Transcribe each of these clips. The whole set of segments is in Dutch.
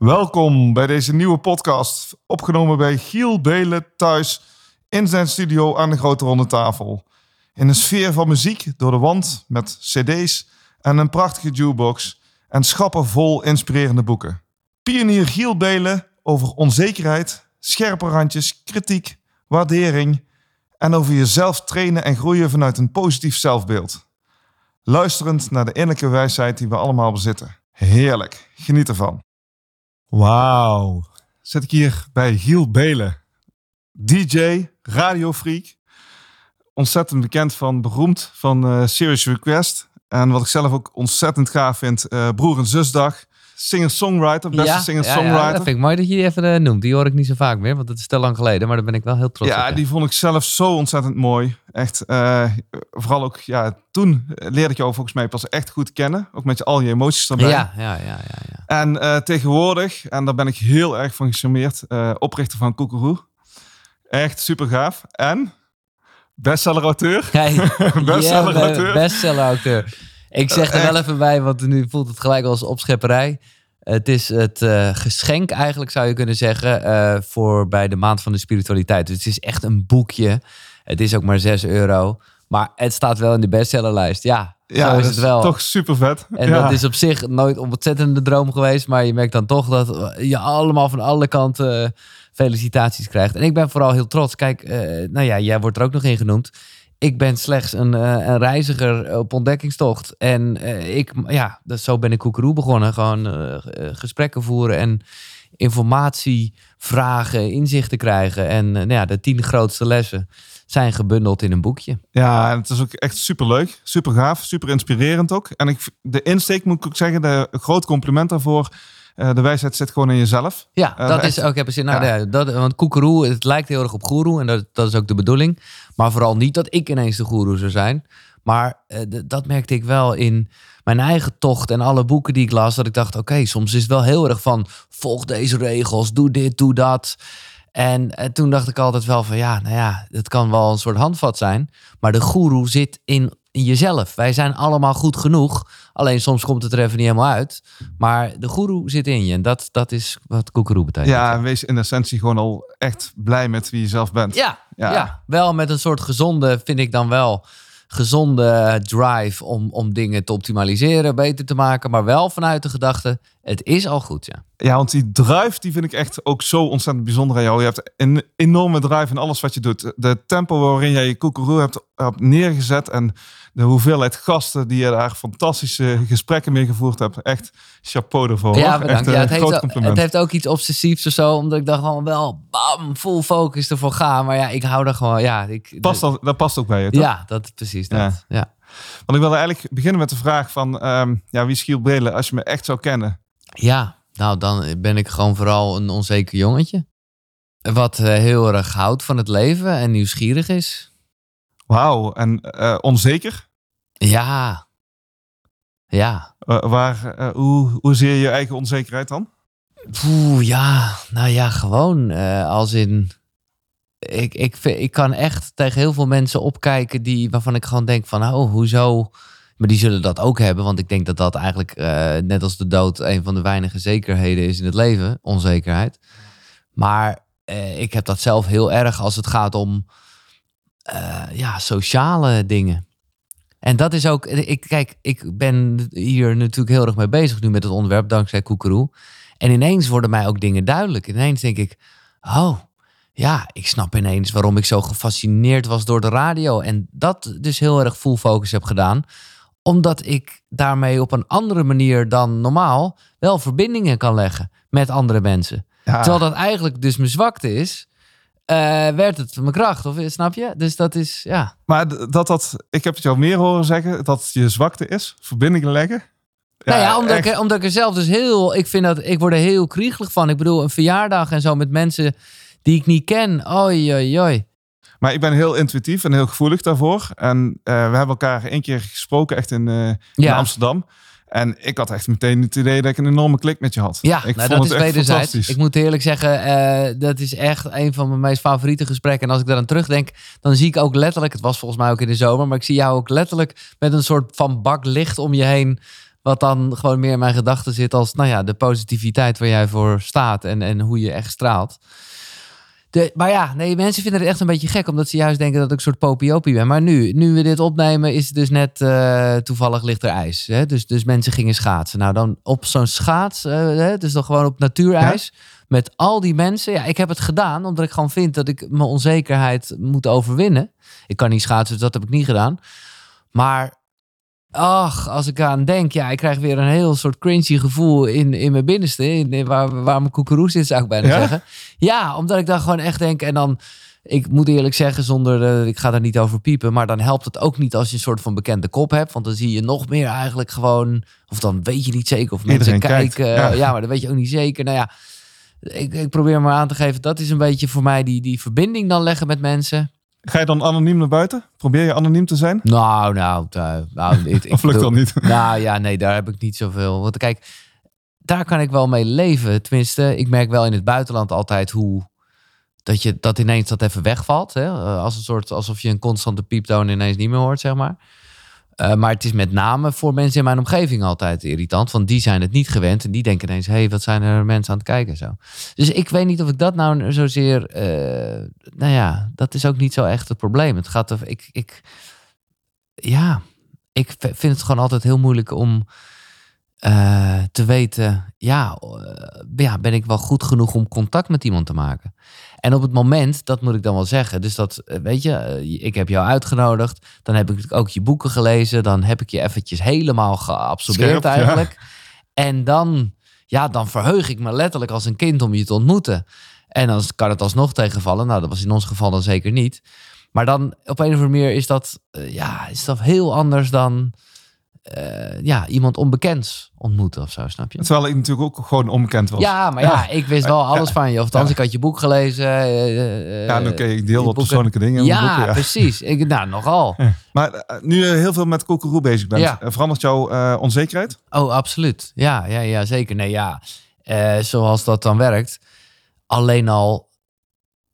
Welkom bij deze nieuwe podcast, opgenomen bij Giel Belen thuis in zijn studio aan de grote ronde tafel. In een sfeer van muziek door de wand met cd's en een prachtige jukebox en schappen vol inspirerende boeken. Pionier Giel Belen over onzekerheid, scherpe randjes, kritiek, waardering en over jezelf trainen en groeien vanuit een positief zelfbeeld. Luisterend naar de innerlijke wijsheid die we allemaal bezitten. Heerlijk, geniet ervan. Wauw. Zit ik hier bij Giel Belen. DJ, radiofreak. Ontzettend bekend van, beroemd van uh, Serious Request. En wat ik zelf ook ontzettend gaaf vind, uh, Broer en Zusdag. Singer-songwriter, beste ja, singer-songwriter. Ja, ja, dat vind ik mooi dat je die even uh, noemt. Die hoor ik niet zo vaak meer, want het is te lang geleden. Maar daar ben ik wel heel trots ja, op. Ja, die vond ik zelf zo ontzettend mooi. Echt, uh, vooral ook, ja, toen leerde ik jou volgens mij pas echt goed kennen. Ook met al je emoties erbij. Ja, ja, ja. ja. En uh, tegenwoordig, en daar ben ik heel erg van gecharmeerd, oprichter van Koekeroe. Echt super gaaf. En bestseller-auteur. Hey, bestseller-auteur. bestseller-auteur. Ik zeg er wel even bij, want nu voelt het gelijk als opschepperij. Het is het uh, geschenk eigenlijk, zou je kunnen zeggen, uh, voor bij de Maand van de Spiritualiteit. Dus het is echt een boekje. Het is ook maar 6 euro. Maar het staat wel in de bestsellerlijst. Ja, ja zo is het wel. toch super vet. En ja. dat is op zich nooit een ontzettende droom geweest. Maar je merkt dan toch dat je allemaal van alle kanten felicitaties krijgt. En ik ben vooral heel trots. Kijk, nou ja, jij wordt er ook nog in genoemd ik ben slechts een, uh, een, reiziger op ontdekkingstocht. En uh, ik, ja, dat, zo ben ik Koekeroe begonnen. Gewoon uh, gesprekken voeren en informatie vragen, inzichten krijgen. En nou ja, de tien grootste lessen zijn gebundeld in een boekje. Ja, het is ook echt super leuk, super gaaf, super inspirerend ook. En ik, de insteek moet ik ook zeggen, de, groot compliment daarvoor. Uh, de wijsheid zit gewoon in jezelf. Ja, uh, dat is ook. Heb zin. Nou, ja. dat, want koekeroe, het lijkt heel erg op goeroe en dat, dat is ook de bedoeling. Maar vooral niet dat ik ineens de goeroe zou zijn. Maar uh, dat merkte ik wel in mijn eigen tocht en alle boeken die ik las. Dat ik dacht, oké, okay, soms is het wel heel erg van volg deze regels, doe dit, doe dat. En, en toen dacht ik altijd wel van ja, nou ja, het kan wel een soort handvat zijn. Maar de goeroe zit in in jezelf. Wij zijn allemaal goed genoeg. Alleen soms komt het er even niet helemaal uit. Maar de goeroe zit in je. En dat, dat is wat koekeroe betekent. Ja, wees in essentie gewoon al echt blij met wie je zelf bent. Ja, ja. ja. wel met een soort gezonde, vind ik dan wel, gezonde drive om, om dingen te optimaliseren, beter te maken. Maar wel vanuit de gedachte, het is al goed, ja. Ja, want die drive, die vind ik echt ook zo ontzettend bijzonder aan jou. Je hebt een enorme drive in alles wat je doet. De tempo waarin jij je koekeroe hebt, hebt neergezet en de hoeveelheid gasten die je daar fantastische gesprekken mee gevoerd hebt. Echt chapeau ervoor. Ja, bedankt. Echt, ja, het, heeft ook, het heeft ook iets obsessiefs of zo. Omdat ik dan gewoon wel bam, full focus ervoor ga. Maar ja, ik hou er gewoon, ja. Ik, past dat, dat past ook bij je, toch? Ja, dat precies dat. Ja. ja. Want ik wilde eigenlijk beginnen met de vraag van, um, ja, wie is Giel Brelen als je me echt zou kennen? Ja, nou dan ben ik gewoon vooral een onzeker jongetje. Wat uh, heel erg houdt van het leven en nieuwsgierig is. Wauw, en uh, onzeker? Ja. Ja. Uh, waar, uh, hoe, hoe zie je je eigen onzekerheid dan? Oeh, ja. Nou ja, gewoon als in... Ik, ik, ik kan echt tegen heel veel mensen opkijken die, waarvan ik gewoon denk van... Oh, hoezo... Maar die zullen dat ook hebben, want ik denk dat dat eigenlijk net als de dood een van de weinige zekerheden is in het leven, onzekerheid. Maar ik heb dat zelf heel erg als het gaat om uh, ja, sociale dingen. En dat is ook, ik, kijk, ik ben hier natuurlijk heel erg mee bezig nu met het onderwerp, dankzij Koekeroe. En ineens worden mij ook dingen duidelijk. Ineens denk ik, oh, ja, ik snap ineens waarom ik zo gefascineerd was door de radio. En dat dus heel erg full focus heb gedaan. Omdat ik daarmee op een andere manier dan normaal wel verbindingen kan leggen met andere mensen. Ja. Terwijl dat eigenlijk dus mijn zwakte is. Uh, werd het mijn kracht, of snap je? Dus dat is, ja. Maar dat dat, ik heb het jou meer horen zeggen, dat je zwakte is, verbindingen leggen. nou ja, omdat ik, echt. er- omdat ik er zelf dus heel... Ik vind dat... Ik word er heel kriegelig van. Ik bedoel, een verjaardag en zo met mensen die ik niet ken. Oei, oei, oei. Maar ik ben heel intuïtief en heel gevoelig daarvoor. En eh, we hebben elkaar één keer gesproken, echt in, eh, in Ja. Amsterdam. En ik had echt meteen het idee dat ik een enorme klik met je had. Ja, ik nou, vond dat is het echt wederzijds. Ik moet eerlijk zeggen, eh, dat is echt een van mijn meest favoriete gesprekken. En als ik daaraan terugdenk, dan zie ik ook letterlijk, het was volgens mij ook in de zomer, maar ik zie jou ook letterlijk met een soort van bak licht om je heen. Wat dan gewoon meer in mijn gedachten zit als, nou ja, de positiviteit waar jij voor staat en, en hoe je echt straalt. De, maar ja, nee, mensen vinden het echt een beetje gek, omdat ze juist denken dat ik een soort popiopie ben. Maar nu, nu we dit opnemen, is het dus net eh, toevallig ligt er ijs. Hè? Dus, dus mensen gingen schaatsen. Nou, dan op zo'n schaats, eh, hè? dus dan gewoon op natuurijs, met al die mensen. Ja, ik heb het gedaan, omdat ik gewoon vind dat ik mijn onzekerheid moet overwinnen. Ik kan niet schaatsen, dus dat heb ik niet gedaan. Maar, ach, als ik aan denk, ja, ik krijg weer een heel soort cringy gevoel in, in mijn binnenste. In, waar, waar mijn koekeroe zit, zou ik bijna Ja? zeggen. Ja, omdat ik dan gewoon echt denk, en dan... Ik moet eerlijk zeggen, zonder, eh, ik ga daar niet over piepen, maar dan helpt het ook niet als je een soort van bekende kop hebt. Want dan zie je nog meer eigenlijk gewoon, of dan weet je niet zeker of mensen Iedereen kijken. ja. Ja. maar dat weet je ook niet zeker. Nou ja, ik, ik probeer maar aan te geven, dat is een beetje voor mij die, die verbinding dan leggen met mensen. Ga je dan anoniem naar buiten? Probeer je anoniem te zijn? Nou, nou, eh, nou ik, ik Of lukt dat niet? Nou ja, nee, daar heb ik niet zoveel. Want kijk, daar kan ik wel mee leven. Tenminste, ik merk wel in het buitenland altijd hoe dat je dat ineens dat even wegvalt. Hè? Eh, Als een soort alsof je een constante pieptoon ineens niet meer hoort, zeg maar. Eh, maar het is met name voor mensen in mijn omgeving altijd irritant. Want die zijn het niet gewend. En die denken ineens, hé, hey, wat zijn er mensen aan het kijken? Zo. Dus ik weet niet of ik dat nou zozeer... eh, nou ja, dat is ook niet zo echt het probleem. Het gaat er... Ik, ik, ja, ik vind het gewoon altijd heel moeilijk om eh, te weten... Ja, ja, ben ik wel goed genoeg om contact met iemand te maken? En op het moment, dat moet ik dan wel zeggen. Dus dat, eh, weet je, eh, ik heb jou uitgenodigd. Dan heb ik ook je boeken gelezen. Dan heb ik je eventjes helemaal geabsorbeerd Scherp, ja. eigenlijk. En dan, ja, dan verheug ik me letterlijk als een kind om je te ontmoeten. En dan kan het alsnog tegenvallen. Nou, dat was in ons geval dan zeker niet. Maar dan op een of andere manier is dat, eh, ja, is dat heel anders dan eh, ja, iemand onbekends ontmoeten of zo, snap je? Terwijl ik natuurlijk ook gewoon onbekend was. Ja, maar ja, ik wist wel alles van je. Of althans, Ja. ik had je boek gelezen. eh, eh, Ja, oké, ik deel wat persoonlijke dingen Ja, boeken. Precies. Ik, nou, nogal. Maar eh, nu je heel veel met koekeroe bezig bent, eh, verandert jouw eh, onzekerheid? Oh, absoluut. Ja, ja, ja zeker. Nee, ja. Eh, zoals dat dan werkt. Alleen al.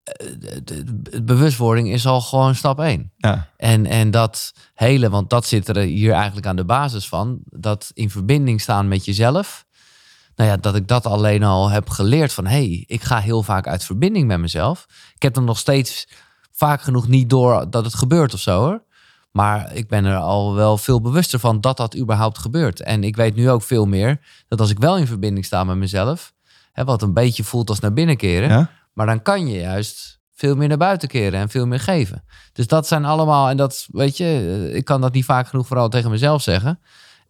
Eh, de, de- de bewustwording is al gewoon stap één. Ja. En, en dat hele, want dat zit er hier eigenlijk aan de basis van. Dat in verbinding staan met jezelf. Nou ja, dat ik dat alleen al heb geleerd van... hé, hey, ik ga heel vaak uit verbinding met mezelf. Ik heb er nog steeds vaak genoeg niet door dat het gebeurt of zo hoor. Maar ik ben er al wel veel bewuster van dat dat überhaupt gebeurt. En ik weet nu ook veel meer dat als ik wel in verbinding sta met mezelf... Hè, wat een beetje voelt als naar binnen keren... Ja? Maar dan kan je juist veel meer naar buiten keren en veel meer geven. Dus dat zijn allemaal, en dat weet je, eh, ik kan dat niet vaak genoeg vooral tegen mezelf zeggen.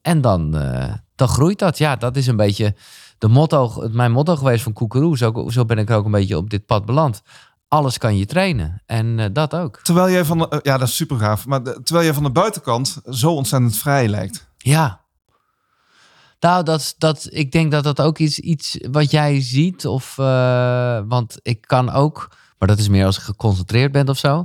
En dan, eh, dan groeit dat. Ja, dat is een beetje de motto, mijn motto geweest van Koekeroe. Zo, zo ben ik ook een beetje op dit pad beland. Alles kan je trainen. En eh, dat ook. Terwijl jij van de, ja, dat is super gaaf. Maar de- terwijl jij van de buitenkant zo ontzettend vrij lijkt. Ja. Nou, dat, dat, ik denk dat dat ook iets, iets wat jij ziet. Of, eh, want ik kan ook, maar dat is meer als ik geconcentreerd ben of zo.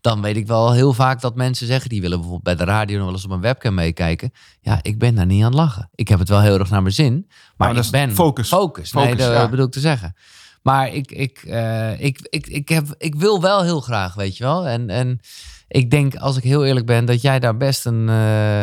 Dan weet ik wel heel vaak dat mensen zeggen... die willen bijvoorbeeld bij de radio nog wel eens op een webcam meekijken. Ja, ik ben daar niet aan het lachen. Ik heb het wel heel erg naar mijn zin. Maar dat ik ben... focus. Focus, nee, Focus, dat ja. bedoel ik te zeggen. Maar ik, ik, eh, ik, ik, ik, heb, ik wil wel heel graag, weet je wel. En, en ik denk, als ik heel eerlijk ben... dat jij daar best een eh,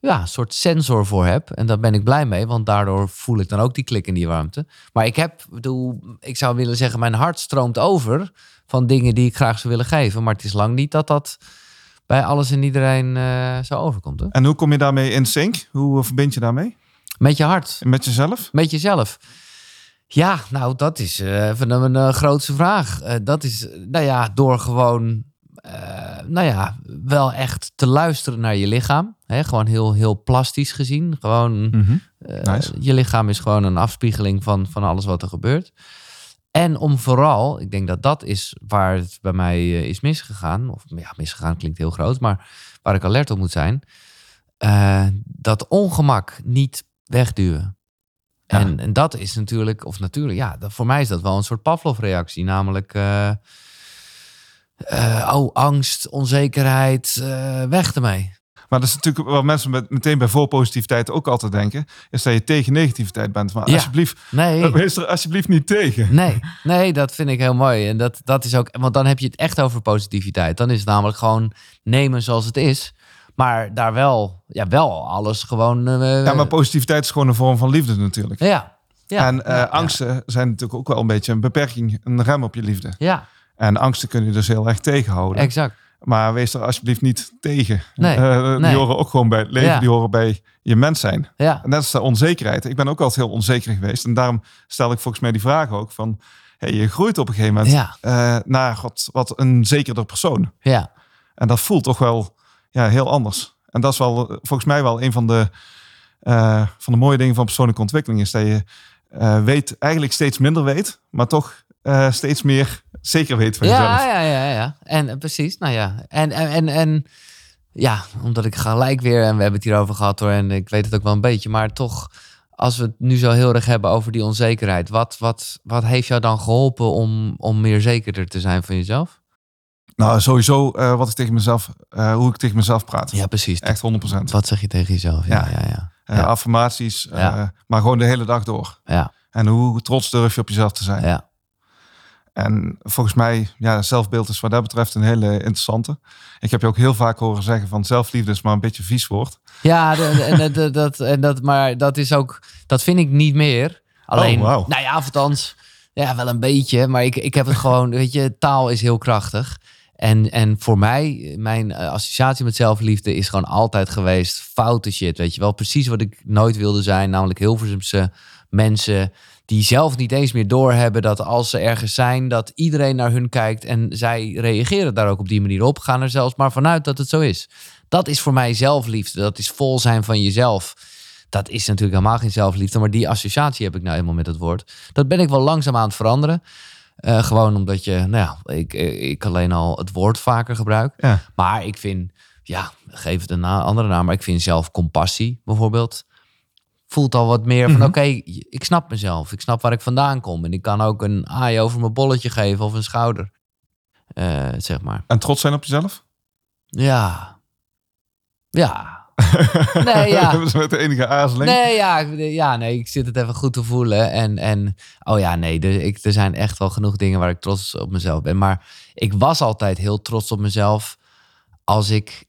ja, soort sensor voor hebt. En daar ben ik blij mee, want daardoor voel ik dan ook die klik in die warmte. Maar ik heb, bedoel, ik zou willen zeggen, mijn hart stroomt over van dingen die ik graag zou willen geven. Maar het is lang niet dat dat bij alles en iedereen eh, zo overkomt. Hè? En hoe kom je daarmee in sync? Hoe eh, verbind je daarmee? Met je hart, Met jezelf? met jezelf. Ja, nou, dat is even een, een grootste vraag. Dat is, nou ja, door gewoon, nou ja, wel echt te luisteren naar je lichaam. Hè? Gewoon heel, heel plastisch gezien. Gewoon Eh, Nice. Je lichaam is gewoon een afspiegeling van, van alles wat er gebeurt. En om vooral, ik denk dat dat is waar het bij mij eh, is misgegaan. Of ja, misgegaan klinkt heel groot, maar waar ik alert op moet zijn. eh, dat ongemak niet wegduwen. Ja. En, en dat is natuurlijk, of natuurlijk, ja, dat, voor mij is dat wel een soort Pavlov-reactie. Namelijk, eh, eh, oh, angst, onzekerheid, eh, weg ermee. Maar dat is natuurlijk wat mensen met, meteen bij voorpositiviteit ook altijd denken. Is dat je tegen negativiteit bent. Maar Ja. alsjeblieft, Nee. wees er alsjeblieft niet tegen. Nee, nee, dat vind ik heel mooi. En dat, dat is ook, want dan heb je het echt over positiviteit. Dan is het namelijk gewoon nemen zoals het is. Maar daar wel, ja, wel alles gewoon. eh, Ja, maar positiviteit is gewoon een vorm van liefde natuurlijk. ja, ja, en ja, angsten zijn natuurlijk ook wel een beetje een beperking, een rem op je liefde. Ja, En angsten kun je dus heel erg tegenhouden. exact. Maar wees er alsjeblieft niet tegen. Nee, Eh, nee. Die horen ook gewoon bij het leven, Ja. die horen bij je mens zijn. Ja, En dat is de onzekerheid. Ik ben ook altijd heel onzeker geweest. En daarom stel ik volgens mij die vraag ook van... Hey, je groeit op een gegeven moment Ja. eh, naar wat, wat een zekerder persoon. ja, En dat voelt toch wel ja, heel anders. En dat is wel eh, volgens mij wel een van de, eh, van de mooie dingen van persoonlijke ontwikkeling. Is dat je eh, weet, eigenlijk steeds minder weet, maar toch eh, steeds meer zeker weet van jezelf. ja, ja, ja, ja. En eh, precies, nou ja. En, en, en, en ja, omdat ik gelijk weer, en we hebben het hierover gehad hoor, en ik weet het ook wel een beetje, maar toch, als we het nu zo heel erg hebben over die onzekerheid, wat, wat, wat heeft jou dan geholpen om, om meer zekerder te zijn van jezelf? Nou, sowieso eh, wat ik tegen mezelf, eh, hoe ik tegen mezelf praat. Ja, precies. Echt 100%. Wat zeg je tegen jezelf? Ja, Ja. ja, ja. Ja. Affirmaties, Ja. maar gewoon de hele dag door. Ja, En hoe trots durf je op jezelf te zijn. ja. En volgens mij, ja, zelfbeeld is wat dat betreft een hele interessante. Ik heb je ook heel vaak horen zeggen van zelfliefde is maar een beetje vies woord. Ja, en dat, dat, en dat, maar dat is ook, dat vind ik niet meer. Alleen, Oh, wauw. nou ja, althans, ja, wel een beetje. Maar ik, ik heb het gewoon, weet je, taal is heel krachtig. En, en voor mij, mijn eh, associatie met zelfliefde is gewoon altijd geweest foute shit. Weet je wel, precies wat ik nooit wilde zijn. Namelijk Hilversumse mensen die zelf niet eens meer doorhebben dat als ze ergens zijn, dat iedereen naar hun kijkt. En zij reageren daar ook op die manier op. Gaan er zelfs maar vanuit dat het zo is. Dat is voor mij zelfliefde. Dat is vol zijn van jezelf. Dat is natuurlijk helemaal geen zelfliefde, maar die associatie heb ik nou helemaal met het woord. Dat ben ik wel langzaam aan het veranderen. Eh, gewoon omdat je, nou ja, ik, ik alleen al het woord vaker gebruik. Ja. Maar ik vind, ja, geef het een na- andere naam, maar ik vind zelf compassie bijvoorbeeld. Voelt al wat meer van, Mhm. oké, ik snap mezelf. Ik snap waar ik vandaan kom. En ik kan ook een aai over mijn bolletje geven of een schouder. Eh, zeg maar. En trots zijn op jezelf? Ja. Ja. Nee, ja. Dat is met de enige aarzeling. Nee, ja, ja, nee, ik zit het even goed te voelen. En, en oh ja, nee, er, ik, er zijn echt wel genoeg dingen waar ik trots op mezelf ben. Maar ik was altijd heel trots op mezelf als ik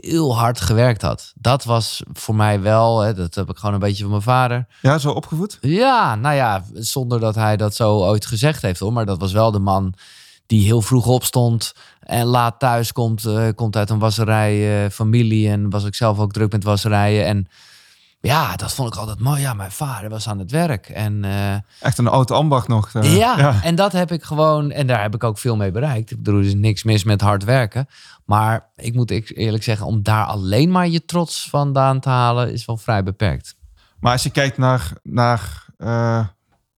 heel hard gewerkt had. Dat was voor mij wel, hè, dat heb ik gewoon een beetje van mijn vader. Ja, zo opgevoed? Ja, nou ja, zonder dat hij dat zo ooit gezegd heeft hoor. Maar dat was wel de man die heel vroeg opstond en laat thuis komt. eh, komt uit een wasserij, eh, familie en was ik zelf ook druk met wasserijen. En ja, dat vond ik altijd mooi. Ja, mijn vader was aan het werk. En eh, Echt een oud ambacht nog. eh, ja, en dat heb ik gewoon, en daar heb ik ook veel mee bereikt. Ik bedoel, er is niks mis met hard werken. Maar ik moet eerlijk zeggen, om daar alleen maar je trots vandaan te halen, is wel vrij beperkt. Maar als je kijkt naar, naar eh,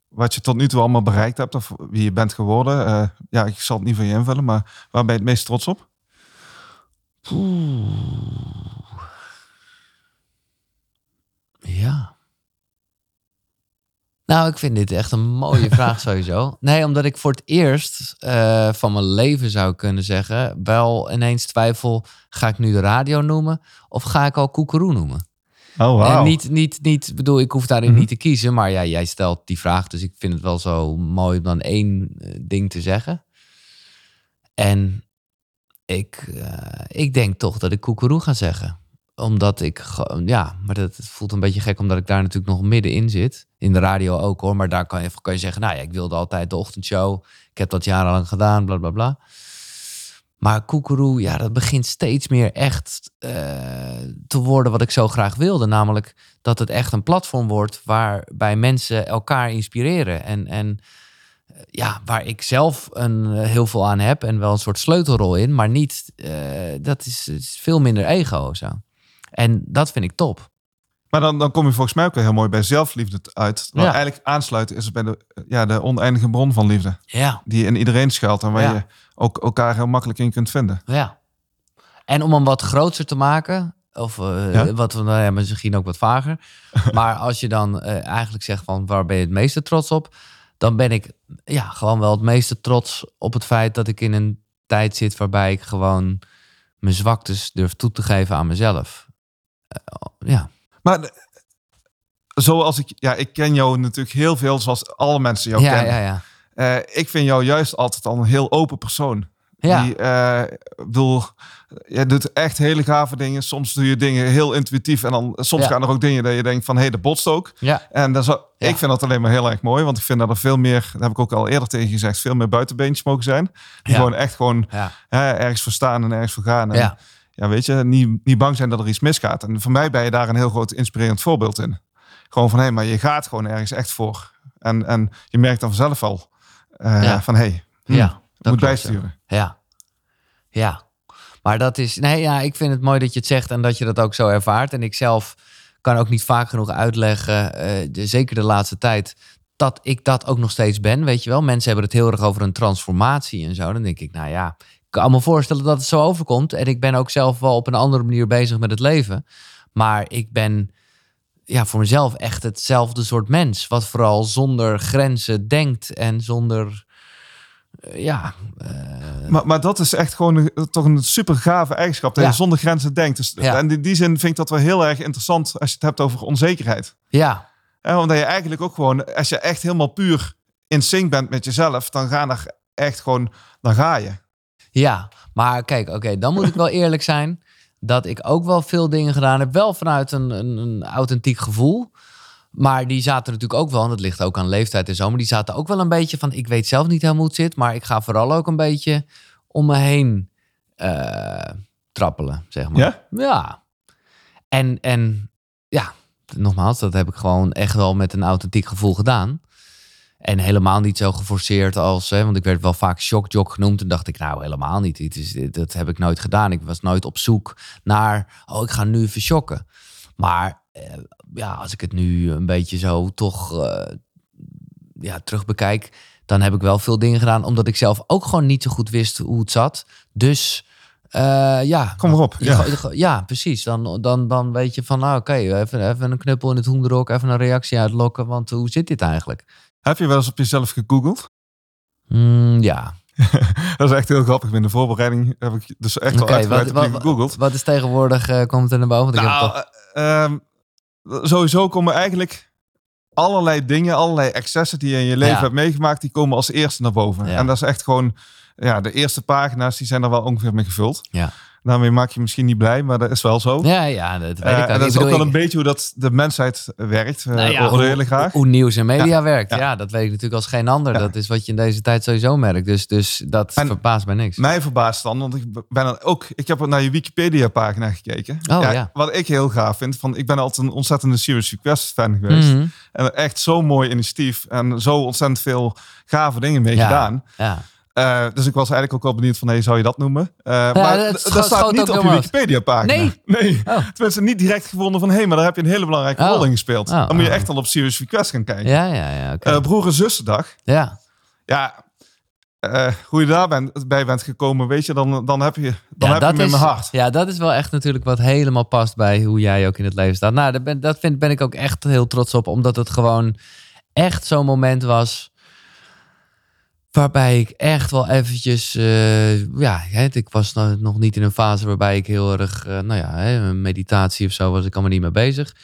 wat je tot nu toe allemaal bereikt hebt, of wie je bent geworden. ja, ik zal het niet van je invullen, maar waar ben je het meest trots op? Ja. Nou, ik vind dit echt een mooie vraag sowieso. Nee, omdat ik voor het eerst eh, van mijn leven zou kunnen zeggen... wel ineens twijfel, ga ik nu de radio noemen... of ga ik al koekeroe noemen? Oh, En niet, niet, niet, bedoel, ik hoef daarin Mhm. niet te kiezen... maar ja, jij stelt die vraag, dus ik vind het wel zo mooi om dan één eh, ding te zeggen. En ik, eh, ik denk toch dat ik koekeroe ga zeggen omdat ik, ja, maar dat voelt een beetje gek omdat ik daar natuurlijk nog middenin zit. In de radio ook hoor, maar daar kan je, kan je zeggen, nou ja, ik wilde altijd de ochtendshow. Ik heb dat jarenlang gedaan, bla bla bla. Maar koekeroe, ja, dat begint steeds meer echt eh, te worden wat ik zo graag wilde. Namelijk dat het echt een platform wordt waarbij mensen elkaar inspireren. En, en eh, ja, waar ik zelf een, eh, heel veel aan heb en wel een soort sleutelrol in. Maar niet, dat is, veel minder ego zo. En dat vind ik top. Maar dan, dan kom je volgens mij ook wel heel mooi bij zelfliefde uit. Wat Ja. eigenlijk aansluiten is bij de, ja, de oneindige bron van liefde. Ja. Die in iedereen schuilt en waar Ja. je ook elkaar heel makkelijk in kunt vinden. Ja. En om hem wat groter te maken, Of Ja? wat, nou ja, misschien ook wat vager. maar als je dan eh, eigenlijk zegt van waar ben je het meeste trots op? Dan ben ik ja, gewoon wel het meeste trots op het feit dat ik in een tijd zit waarbij ik gewoon mijn zwaktes durf toe te geven aan mezelf. Eh, ja, Maar de- zoals ik, ja, ik ken jou natuurlijk heel veel zoals alle mensen jou ja, kennen. ja, ja. Eh, ik vind jou juist altijd al een heel open persoon. Ja. Die, eh, ik bedoel, je doet echt hele gave dingen. Soms doe je dingen heel intuïtief. En dan soms Ja. gaan er ook dingen dat je denkt van, hé, hey, dat botst ook. ja. En dat Ja. ik vind dat alleen maar heel erg mooi. Want ik vind dat er veel meer, dat heb ik ook al eerder tegen je gezegd, veel meer buitenbeentjes mogen zijn. Die gewoon echt gewoon hè, ergens voor staan en ergens voor gaan. En, ja. weet je, niet, niet bang zijn dat er iets misgaat. En voor mij ben je daar een heel groot inspirerend voorbeeld in. Gewoon van, hé, maar je gaat gewoon ergens echt voor. En, en je merkt dan vanzelf al eh, Ja. van, hé, hey, hm, Ja, moet klopt, bijsturen. Ja. Ja. Maar dat is... Nee, ja, ik vind het mooi dat je het zegt en dat je dat ook zo ervaart. En ik zelf kan ook niet vaak genoeg uitleggen, eh, de, zeker de laatste tijd, dat ik dat ook nog steeds ben, weet je wel. Mensen hebben het heel erg over een transformatie en zo. Dan denk ik, nou ja, kan me voorstellen dat het zo overkomt. En ik ben ook zelf wel op een andere manier bezig met het leven. Maar ik ben ja, voor mezelf echt hetzelfde soort mens. Wat vooral zonder grenzen denkt en zonder... eh, ja, eh, Maar, maar dat is echt gewoon een- toch een super gave eigenschap. Dat Ja. je zonder grenzen denkt. Dus, Ja. En in die zin vind ik dat wel heel erg interessant als je het hebt over onzekerheid. ja, Hè, omdat je eigenlijk ook gewoon, als je echt helemaal puur in sync bent met jezelf, dan ga er echt gewoon, dan ga je. Ja, maar kijk, oké, dan moet ik wel eerlijk zijn dat ik ook wel veel dingen gedaan heb, wel vanuit een, een, een authentiek gevoel. Maar die zaten natuurlijk ook wel, en dat ligt ook aan leeftijd en zo, maar die zaten ook wel een beetje van, ik weet zelf niet helemaal hoe het zit, maar ik ga vooral ook een beetje om me heen eh, trappelen, zeg maar. Ja? Ja. En, en ja, nogmaals, dat heb ik gewoon echt wel met een authentiek gevoel gedaan. En helemaal niet zo geforceerd als, hè, want ik werd wel vaak shockjock genoemd. En dacht ik, nou helemaal niet. Het is, dat heb ik nooit gedaan. Ik was nooit op zoek naar, oh ik ga nu even shocken. Maar eh, ja, als ik het nu een beetje zo toch eh, ja, terug bekijk, dan heb ik wel veel dingen gedaan. Omdat ik zelf ook gewoon niet zo goed wist hoe het zat. Dus eh, ja. Kom erop. Ja, precies. Dan, dan, dan weet je van, nou oké, even, even een knuppel in het hoenderok, even een reactie uitlokken. Want hoe zit dit eigenlijk? Heb je wel eens op jezelf gegoogeld? Mm, ja. Dat is echt heel grappig. In de voorbereiding heb ik dus echt wel uitgebreid wat, wat, gegoogeld. wat is tegenwoordig, eh, komt er naar boven? Want ik heb Nou, eh, ehm, sowieso komen eigenlijk allerlei dingen, allerlei excessen die je in je leven Ja. hebt meegemaakt, die komen als eerste naar boven. Ja. En dat is echt gewoon, ja, de eerste pagina's, die zijn er wel ongeveer mee gevuld. Ja. Daarmee maak je misschien niet blij, maar dat is wel zo. Ja, ja, dat weet Eh, ik ook. en dat Ik is ook wel een beetje hoe dat de mensheid werkt. eh Nou ja, hoe, graag. hoe nieuws en media werkt. Ja. Ja. dat weet ik natuurlijk als geen ander. Dat is wat je in deze tijd sowieso merkt. Dus, dus dat En- verbaast mij niks. Mij verbaast dan, want ik ben dan ook. Ik heb naar je Wikipedia-pagina gekeken. Oh, ja. Wat ik heel gaaf vind, van ik ben altijd een ontzettende Serious Request fan geweest. Mhm. En echt zo'n mooi initiatief en zo ontzettend veel gave dingen mee gedaan. Ja. Eh, dus ik was eigenlijk ook wel benieuwd van, hey, zou je dat noemen? Eh, maar dat staat niet op je. Wikipedia-pagina. Nee? Nee. Oh. Tenminste, niet direct gevonden van, hé, hey, maar daar heb je een hele belangrijke Oh. rol in gespeeld. Oh, Dan moet je oh. echt al op Serious Request gaan kijken. Ja, ja, ja. Eh, broer en zussendag. ja. Ja, hoe je daar bent, bij bent gekomen, weet je, dan, dan heb je, dan ja, heb je hem in mijn hart. Ja, dat is wel echt natuurlijk wat helemaal past bij hoe jij ook in het leven staat. Nou, daar ben, dat vind, ben ik ook echt heel trots op, omdat het gewoon echt zo'n moment was waarbij ik echt wel eventjes, eh, ja, ik was no- nog niet in een fase waarbij ik heel erg, eh, nou ja, meditatie of zo was ik allemaal niet mee bezig.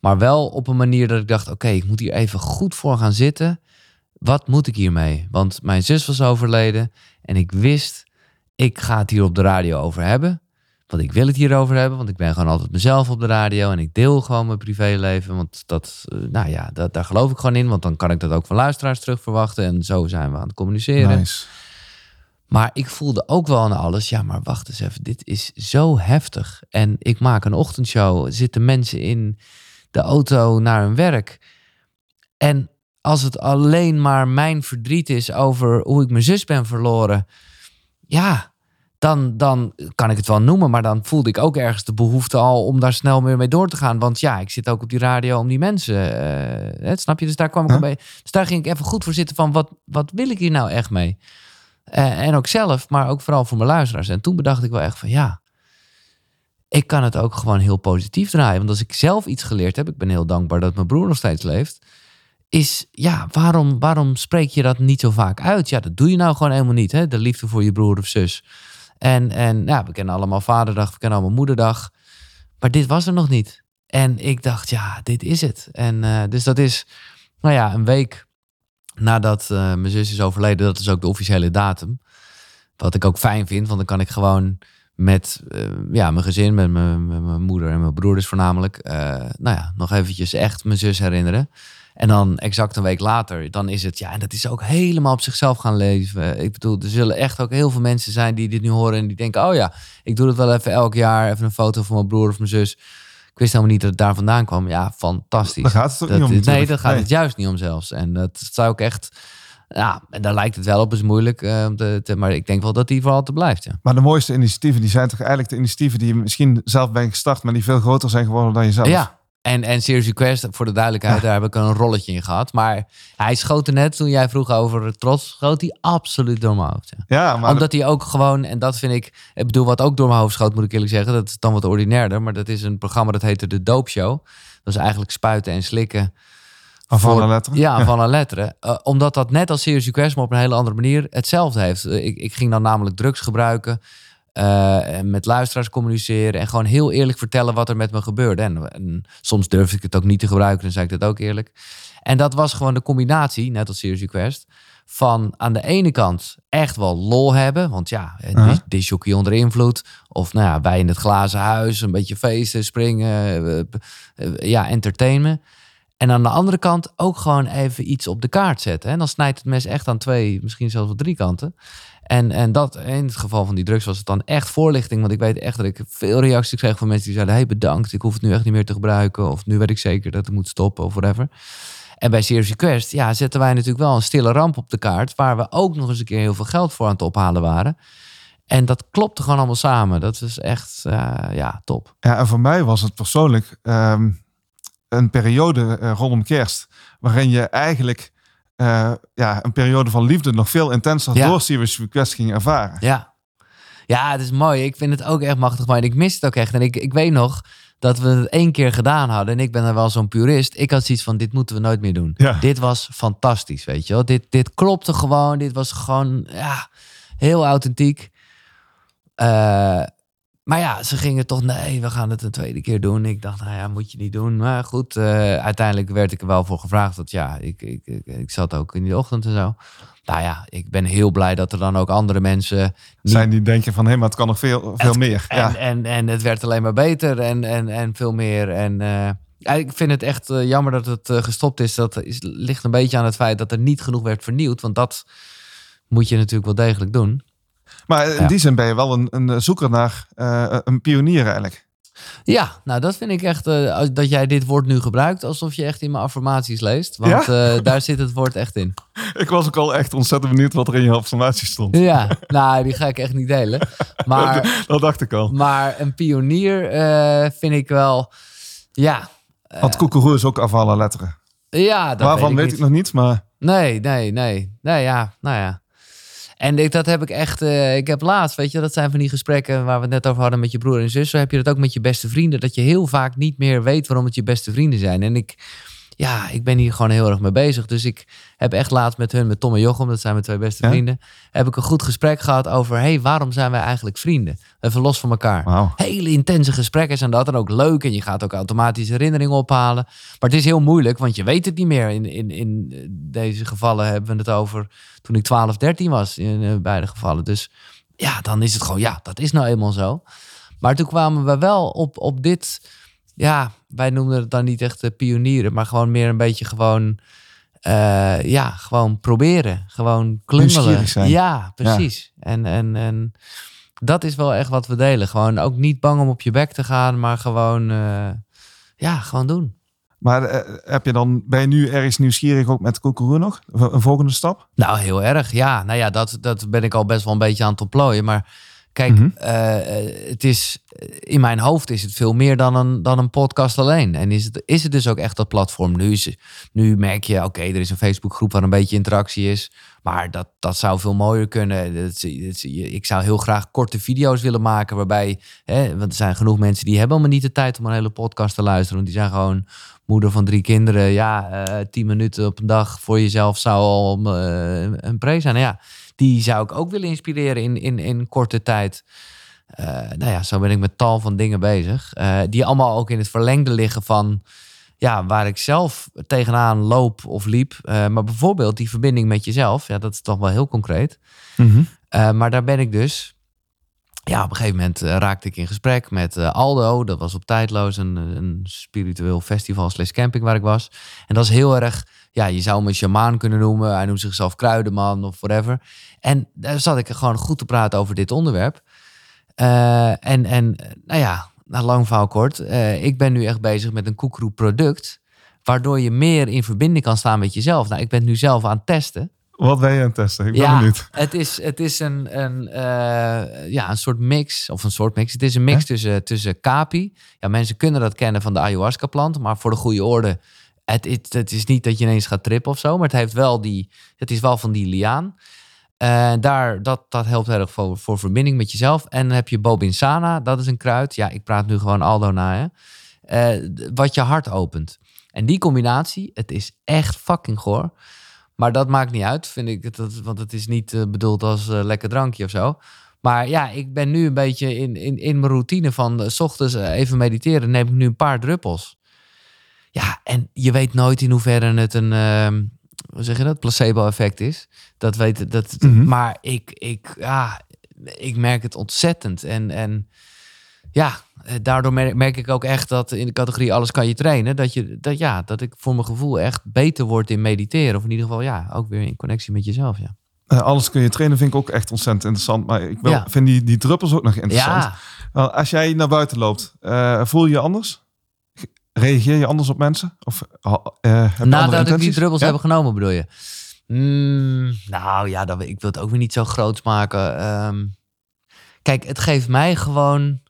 Maar wel op een manier dat ik dacht, oké, ik moet hier even goed voor gaan zitten. Wat moet ik hiermee? Want mijn zus was overleden en ik wist, ik ga het hier op de radio over hebben. Want ik wil het hierover hebben, want ik ben gewoon altijd mezelf op de radio en ik deel gewoon mijn privéleven. Want dat, eh, nou ja, dat, daar geloof ik gewoon in, want dan kan ik dat ook van luisteraars terug verwachten. En zo zijn we aan het communiceren. Nice. Maar ik voelde ook wel aan alles, ja, maar wacht eens even, dit is zo heftig. En ik maak een ochtendshow, zitten mensen in de auto naar hun werk. En als het alleen maar mijn verdriet is over hoe ik mijn zus ben verloren, ja, dan, dan kan ik het wel noemen. Maar dan voelde ik ook ergens de behoefte al om daar snel meer mee door te gaan. Want ja, ik zit ook op die radio om die mensen, eh, snap je? Dus daar kwam ik Ja. al bij. Dus daar ging ik even goed voor zitten van, wat, wat wil ik hier nou echt mee? Eh, en ook zelf, maar ook vooral voor mijn luisteraars. En toen bedacht ik wel echt van ja, ik kan het ook gewoon heel positief draaien. Want als ik zelf iets geleerd heb, ik ben heel dankbaar dat mijn broer nog steeds leeft. Is ja, waarom, waarom spreek je dat niet zo vaak uit? Ja, dat doe je nou gewoon helemaal niet. Hè? De liefde voor je broer of zus. En, en ja, we kennen allemaal vaderdag, we kennen allemaal moederdag. Maar dit was er nog niet. En ik dacht, ja, dit is het. En uh, dus dat is, nou ja, een week nadat uh, mijn zus is overleden. Dat is ook de officiële datum. Wat ik ook fijn vind, want dan kan ik gewoon met uh, ja, mijn gezin, met mijn, moeder en mijn broers voornamelijk, uh, nou ja, nog eventjes echt mijn zus herinneren. En dan exact een week later, dan is het, ja, en dat is ook helemaal op zichzelf gaan leven. Ik bedoel, er zullen echt ook heel veel mensen zijn die dit nu horen en die denken, oh ja, ik doe het wel even elk jaar, even een foto van mijn broer of mijn zus. Ik wist helemaal niet dat het daar vandaan kwam. Ja, fantastisch. Daar gaat het ook dat, niet om. Nee, daar gaat nee. het juist niet om zelfs. En dat zou ook echt ja, en daar lijkt het wel op, is moeilijk. Uh, te, te, maar ik denk wel dat die voor altijd blijft. Ja. Maar de mooiste initiatieven, die zijn toch eigenlijk de initiatieven die je misschien zelf bent gestart, maar die veel groter zijn geworden dan jezelf. Ja, en, en Serious Request, voor de duidelijkheid, ja. daar heb ik een rolletje in gehad. Maar hij schoot er net, toen jij vroeg over trots, schoot hij absoluut door mijn hoofd. Ja, ja maar Omdat hij ook gewoon, en dat vind ik, ik bedoel, wat ook door mijn hoofd schoot, moet ik eerlijk zeggen, dat is dan wat ordinairder. Maar dat is een programma dat heette De Doop Show. Dat is eigenlijk spuiten en slikken. Van alle letteren? Ja, van alle letteren. Uh, omdat dat net als Serious Request, maar op een hele andere manier hetzelfde heeft. Uh, ik, ik, ging dan namelijk drugs gebruiken. Uh, en met luisteraars communiceren. En gewoon heel eerlijk vertellen wat er met me gebeurde. En, en, soms durfde ik het ook niet te gebruiken. Dan zei ik dat ook eerlijk. En dat was gewoon de combinatie, net als Serious Request. Van aan de ene kant echt wel lol hebben. Want ja, uh-huh. disjockey onder invloed. Of nou ja, wij in het glazen huis. Een beetje feesten, springen. ja, entertainen. En aan de andere kant ook gewoon even iets op de kaart zetten. En dan snijdt het mes echt aan twee, misschien zelfs wel drie kanten. En, en dat, in het geval van die drugs was het dan echt voorlichting. Want ik weet echt dat ik veel reacties kreeg van mensen die zeiden... hey, bedankt, ik hoef het nu echt niet meer te gebruiken. Of nu weet ik zeker dat het moet stoppen of whatever. En bij Serious Request, ja, zetten wij natuurlijk wel een stille ramp op de kaart... waar we ook nog eens een keer heel veel geld voor aan het ophalen waren... En dat klopte gewoon allemaal samen. Dat is echt, uh, ja, top. Ja, en voor mij was het persoonlijk... Um een periode uh, rondom kerst. Waarin je eigenlijk uh, ja, een periode van liefde nog veel intenser ja. door Serious Request ging ervaren. Ja. ja, het is mooi. Ik vind het ook echt machtig mooi. En ik mis het ook echt. En ik, ik weet nog dat we het één keer gedaan hadden. En ik ben er wel zo'n purist. Ik had zoiets van, dit moeten we nooit meer doen. Ja. Dit was fantastisch, weet je wel. Dit, dit klopte gewoon. Dit was gewoon, ja, heel authentiek. Uh, maar ja, ze gingen toch, nee, we gaan het een tweede keer doen. Ik dacht, nou ja, moet je niet doen. Maar goed, uh, uiteindelijk werd ik er wel voor gevraagd. Dat ja, ik, ik, ik, ik, zat ook in die ochtend en zo. Nou ja, ik ben heel blij dat er dan ook andere mensen... Niet... Zijn die denken van, hé, maar het kan nog veel, veel het, meer. En, ja. en, en het werd alleen maar beter en, en, en veel meer. En uh, ik vind het echt uh, jammer dat het gestopt is. Dat is, ligt een beetje aan het feit dat er niet genoeg werd vernieuwd. Want dat moet je natuurlijk wel degelijk doen. Maar in ja. die zin ben je wel een, een zoeker naar uh, een pionier eigenlijk. Ja, nou dat vind ik echt, uh, dat jij dit woord nu gebruikt alsof je echt in mijn affirmaties leest. Want ja? uh, daar zit het woord echt in. Ik was ook al echt ontzettend benieuwd wat er in je affirmaties stond. Ja, nou die ga ik echt niet delen. Maar, dat, dat dacht ik al. Maar een pionier uh, vind ik wel, ja. Want koekeroe is ook afvallen letteren. Ja, dat Waarvan weet, ik, weet ik nog niet, maar... Nee, nee, nee. Nee, ja, nou ja. En dat heb ik echt, uh, ik heb laatst, weet je, dat zijn van die gesprekken waar we het net over hadden met je broer en zus. Zo heb je dat ook met je beste vrienden, dat je heel vaak niet meer weet waarom het je beste vrienden zijn. En ik, ja, ik ben hier gewoon heel erg mee bezig. Dus ik heb echt laatst met hun, met Tom en Jochem, dat zijn mijn twee beste Ja? vrienden, heb ik een goed gesprek gehad over, hey, waarom zijn wij eigenlijk vrienden? Even los van elkaar. Hele intense gesprekken zijn dat en ook leuk. En je gaat ook automatisch herinneringen ophalen. Maar het is heel moeilijk, want je weet het niet meer. In, in, in deze gevallen hebben we het over toen ik 12, 13 was. In eh, beide gevallen. Dus ja, dan is het gewoon, ja, dat is nou eenmaal zo. Maar toen kwamen we wel op, op dit, ja, wij noemden het dan niet echt uh, pionieren, maar gewoon meer een beetje gewoon, uh, ja, gewoon proberen. Gewoon klungelen. Nieuwsgierig zijn. Ja, precies. En, en, en dat is wel echt wat we delen. Gewoon ook niet bang om op je bek te gaan, maar gewoon, uh, ja, gewoon doen. Maar uh, heb je dan, ben je nu ergens nieuwsgierig ook met koekeroe nog? Een volgende stap? Nou, heel erg, ja. Nou ja, dat, dat ben ik al best wel een beetje aan het ontplooien. Maar Kijk, Mhm. eh, het is, in mijn hoofd is het veel meer dan een, dan een podcast alleen. En is het, is het dus ook echt dat platform. Nu, is, nu merk je, oké, er is een Facebookgroep waar een beetje interactie is. Maar dat, dat zou veel mooier kunnen. Dat ik zou heel graag korte video's willen maken. Waarbij, hè, want er zijn genoeg mensen die hebben helemaal niet de tijd om een hele podcast te luisteren. Want die zijn gewoon moeder van drie kinderen. Ja, eh tien minuten op een dag voor jezelf zou al eh, een pre zijn. Nou ja, die zou ik ook willen inspireren in, in, in korte tijd. Eh, nou ja, zo ben ik met tal van dingen bezig. eh, die allemaal ook in het verlengde liggen van ja, waar ik zelf tegenaan loop of liep. Eh, maar bijvoorbeeld die verbinding met jezelf, ja, dat is toch wel heel concreet. Mhm. Maar daar ben ik dus. Ja, op een gegeven moment raakte ik in gesprek met Aldo. Dat was op Tijdloos, een, een spiritueel festival slash camping waar ik was. En dat is heel erg, ja, je zou hem een shamaan kunnen noemen. Hij noemt zichzelf kruidenman of whatever. En daar zat ik gewoon goed te praten over dit onderwerp. Eh, en, en nou ja, na lang verhaal kort. eh, ik ben nu echt bezig met een koekeroe product. Waardoor je meer in verbinding kan staan met jezelf. Nou, ik ben nu zelf aan het testen. Wat ben je aan het testen? Ik ben Ja, benieuwd. het is, het is een, een, eh, ja, een soort mix, of een soort mix. Het is een mix tussen, tussen kapi. Ja, mensen kunnen dat kennen van de ayahuasca-plant, maar voor de goede orde. Het, het, is niet dat je ineens gaat trippen of zo, maar het, heeft wel die, het is wel van die liaan. Eh, daar, dat, dat helpt erg voor, voor verbinding met jezelf. En dan heb je bobinsana, dat is een kruid. Ja, ik praat nu gewoon Aldo na, hè. Eh, wat je hart opent. En die combinatie, het is echt fucking goor. Maar dat maakt niet uit, vind ik. Want het is niet eh, bedoeld als lekker drankje of zo. Maar ja, ik ben nu een beetje in, in, in mijn routine van... s ochtends even mediteren, neem ik nu een paar druppels. Ja, en je weet nooit in hoeverre het een... ehm, hoe zeg je dat? Placebo-effect is. Dat weet dat. Mhm. Maar ik, ik, ja, ik merk het ontzettend. En, en ja, eh, daardoor merk, merk ik ook echt dat in de categorie alles kan je trainen. Dat, je, dat, ja, dat ik voor mijn gevoel echt beter word in mediteren. Of in ieder geval, ja, ook weer in connectie met jezelf. Ja, Eh, alles kun je trainen vind ik ook echt ontzettend interessant. Maar ik Ja. vind die, die druppels ook nog interessant. ja Wel, als jij naar buiten loopt, eh, voel je je anders? Reageer je anders op mensen? Of eh, nadat ik die druppels Ja? heb genomen, bedoel je? Mm, nou ja, dat, ik wil het ook weer niet zo groot maken. Ehm, kijk, het geeft mij gewoon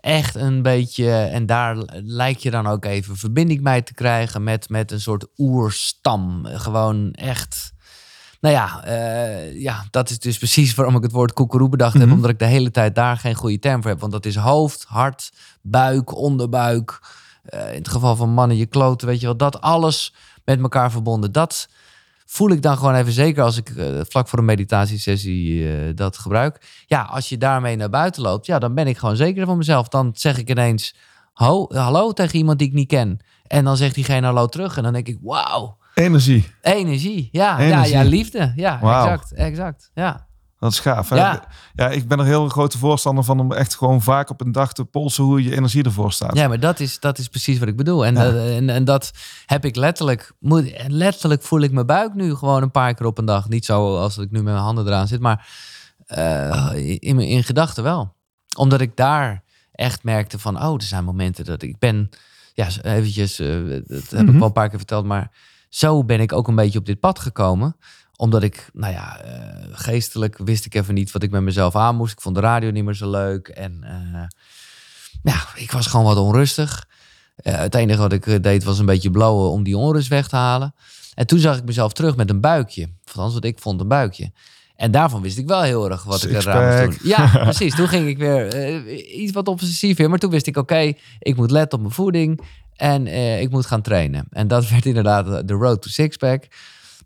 echt een beetje... En daar lijkt je dan ook even verbinding mee te krijgen... met, met een soort oerstam. Gewoon echt... Nou ja, eh, ja, dat is dus precies waarom ik het woord koekeroe bedacht heb. Mhm. Omdat ik de hele tijd daar geen goede term voor heb. Want dat is hoofd, hart, buik, onderbuik. Eh, in het geval van mannen, je kloten, weet je wel. Dat alles met elkaar verbonden. Dat voel ik dan gewoon even zeker als ik eh, vlak voor een meditatiesessie eh, dat gebruik. Ja, als je daarmee naar buiten loopt, ja, dan ben ik gewoon zeker van mezelf. Dan zeg ik ineens ho, hallo tegen iemand die ik niet ken. En dan zegt diegene hallo terug. En dan denk ik, wauw, Energie, energie. Ja, Energie. ja, ja, liefde. Ja, exact, exact. Ja. Dat is gaaf. Hè? Ja. ja, ik ben er heel grote voorstander van om echt gewoon vaak op een dag te polsen hoe je energie ervoor staat. Ja, maar dat is, dat is precies wat ik bedoel. En, Ja. en, en dat heb ik letterlijk. Moet, letterlijk voel ik mijn buik nu gewoon een paar keer op een dag. Niet zo als ik nu met mijn handen eraan zit, maar eh, in, in gedachten wel. Omdat ik daar echt merkte van, oh, er zijn momenten dat ik ben, ja, eventjes, eh, dat heb ik Mhm. wel een paar keer verteld, maar zo ben ik ook een beetje op dit pad gekomen omdat ik, nou ja, eh, geestelijk wist ik even niet wat ik met mezelf aan moest. Ik vond de radio niet meer zo leuk. En eh, ja, ik was gewoon wat onrustig. Eh, het enige wat ik deed was een beetje blowen om die onrust weg te halen. En toen zag ik mezelf terug met een buikje. Althans wat ik vond een buikje. En daarvan wist ik wel heel erg wat ik eraan moest doen. Ja, precies. Toen ging ik weer iets wat obsessief weer. Maar toen wist ik, oké, ik moet letten op mijn voeding. En ik moet gaan trainen. En dat werd inderdaad de road to sixpack.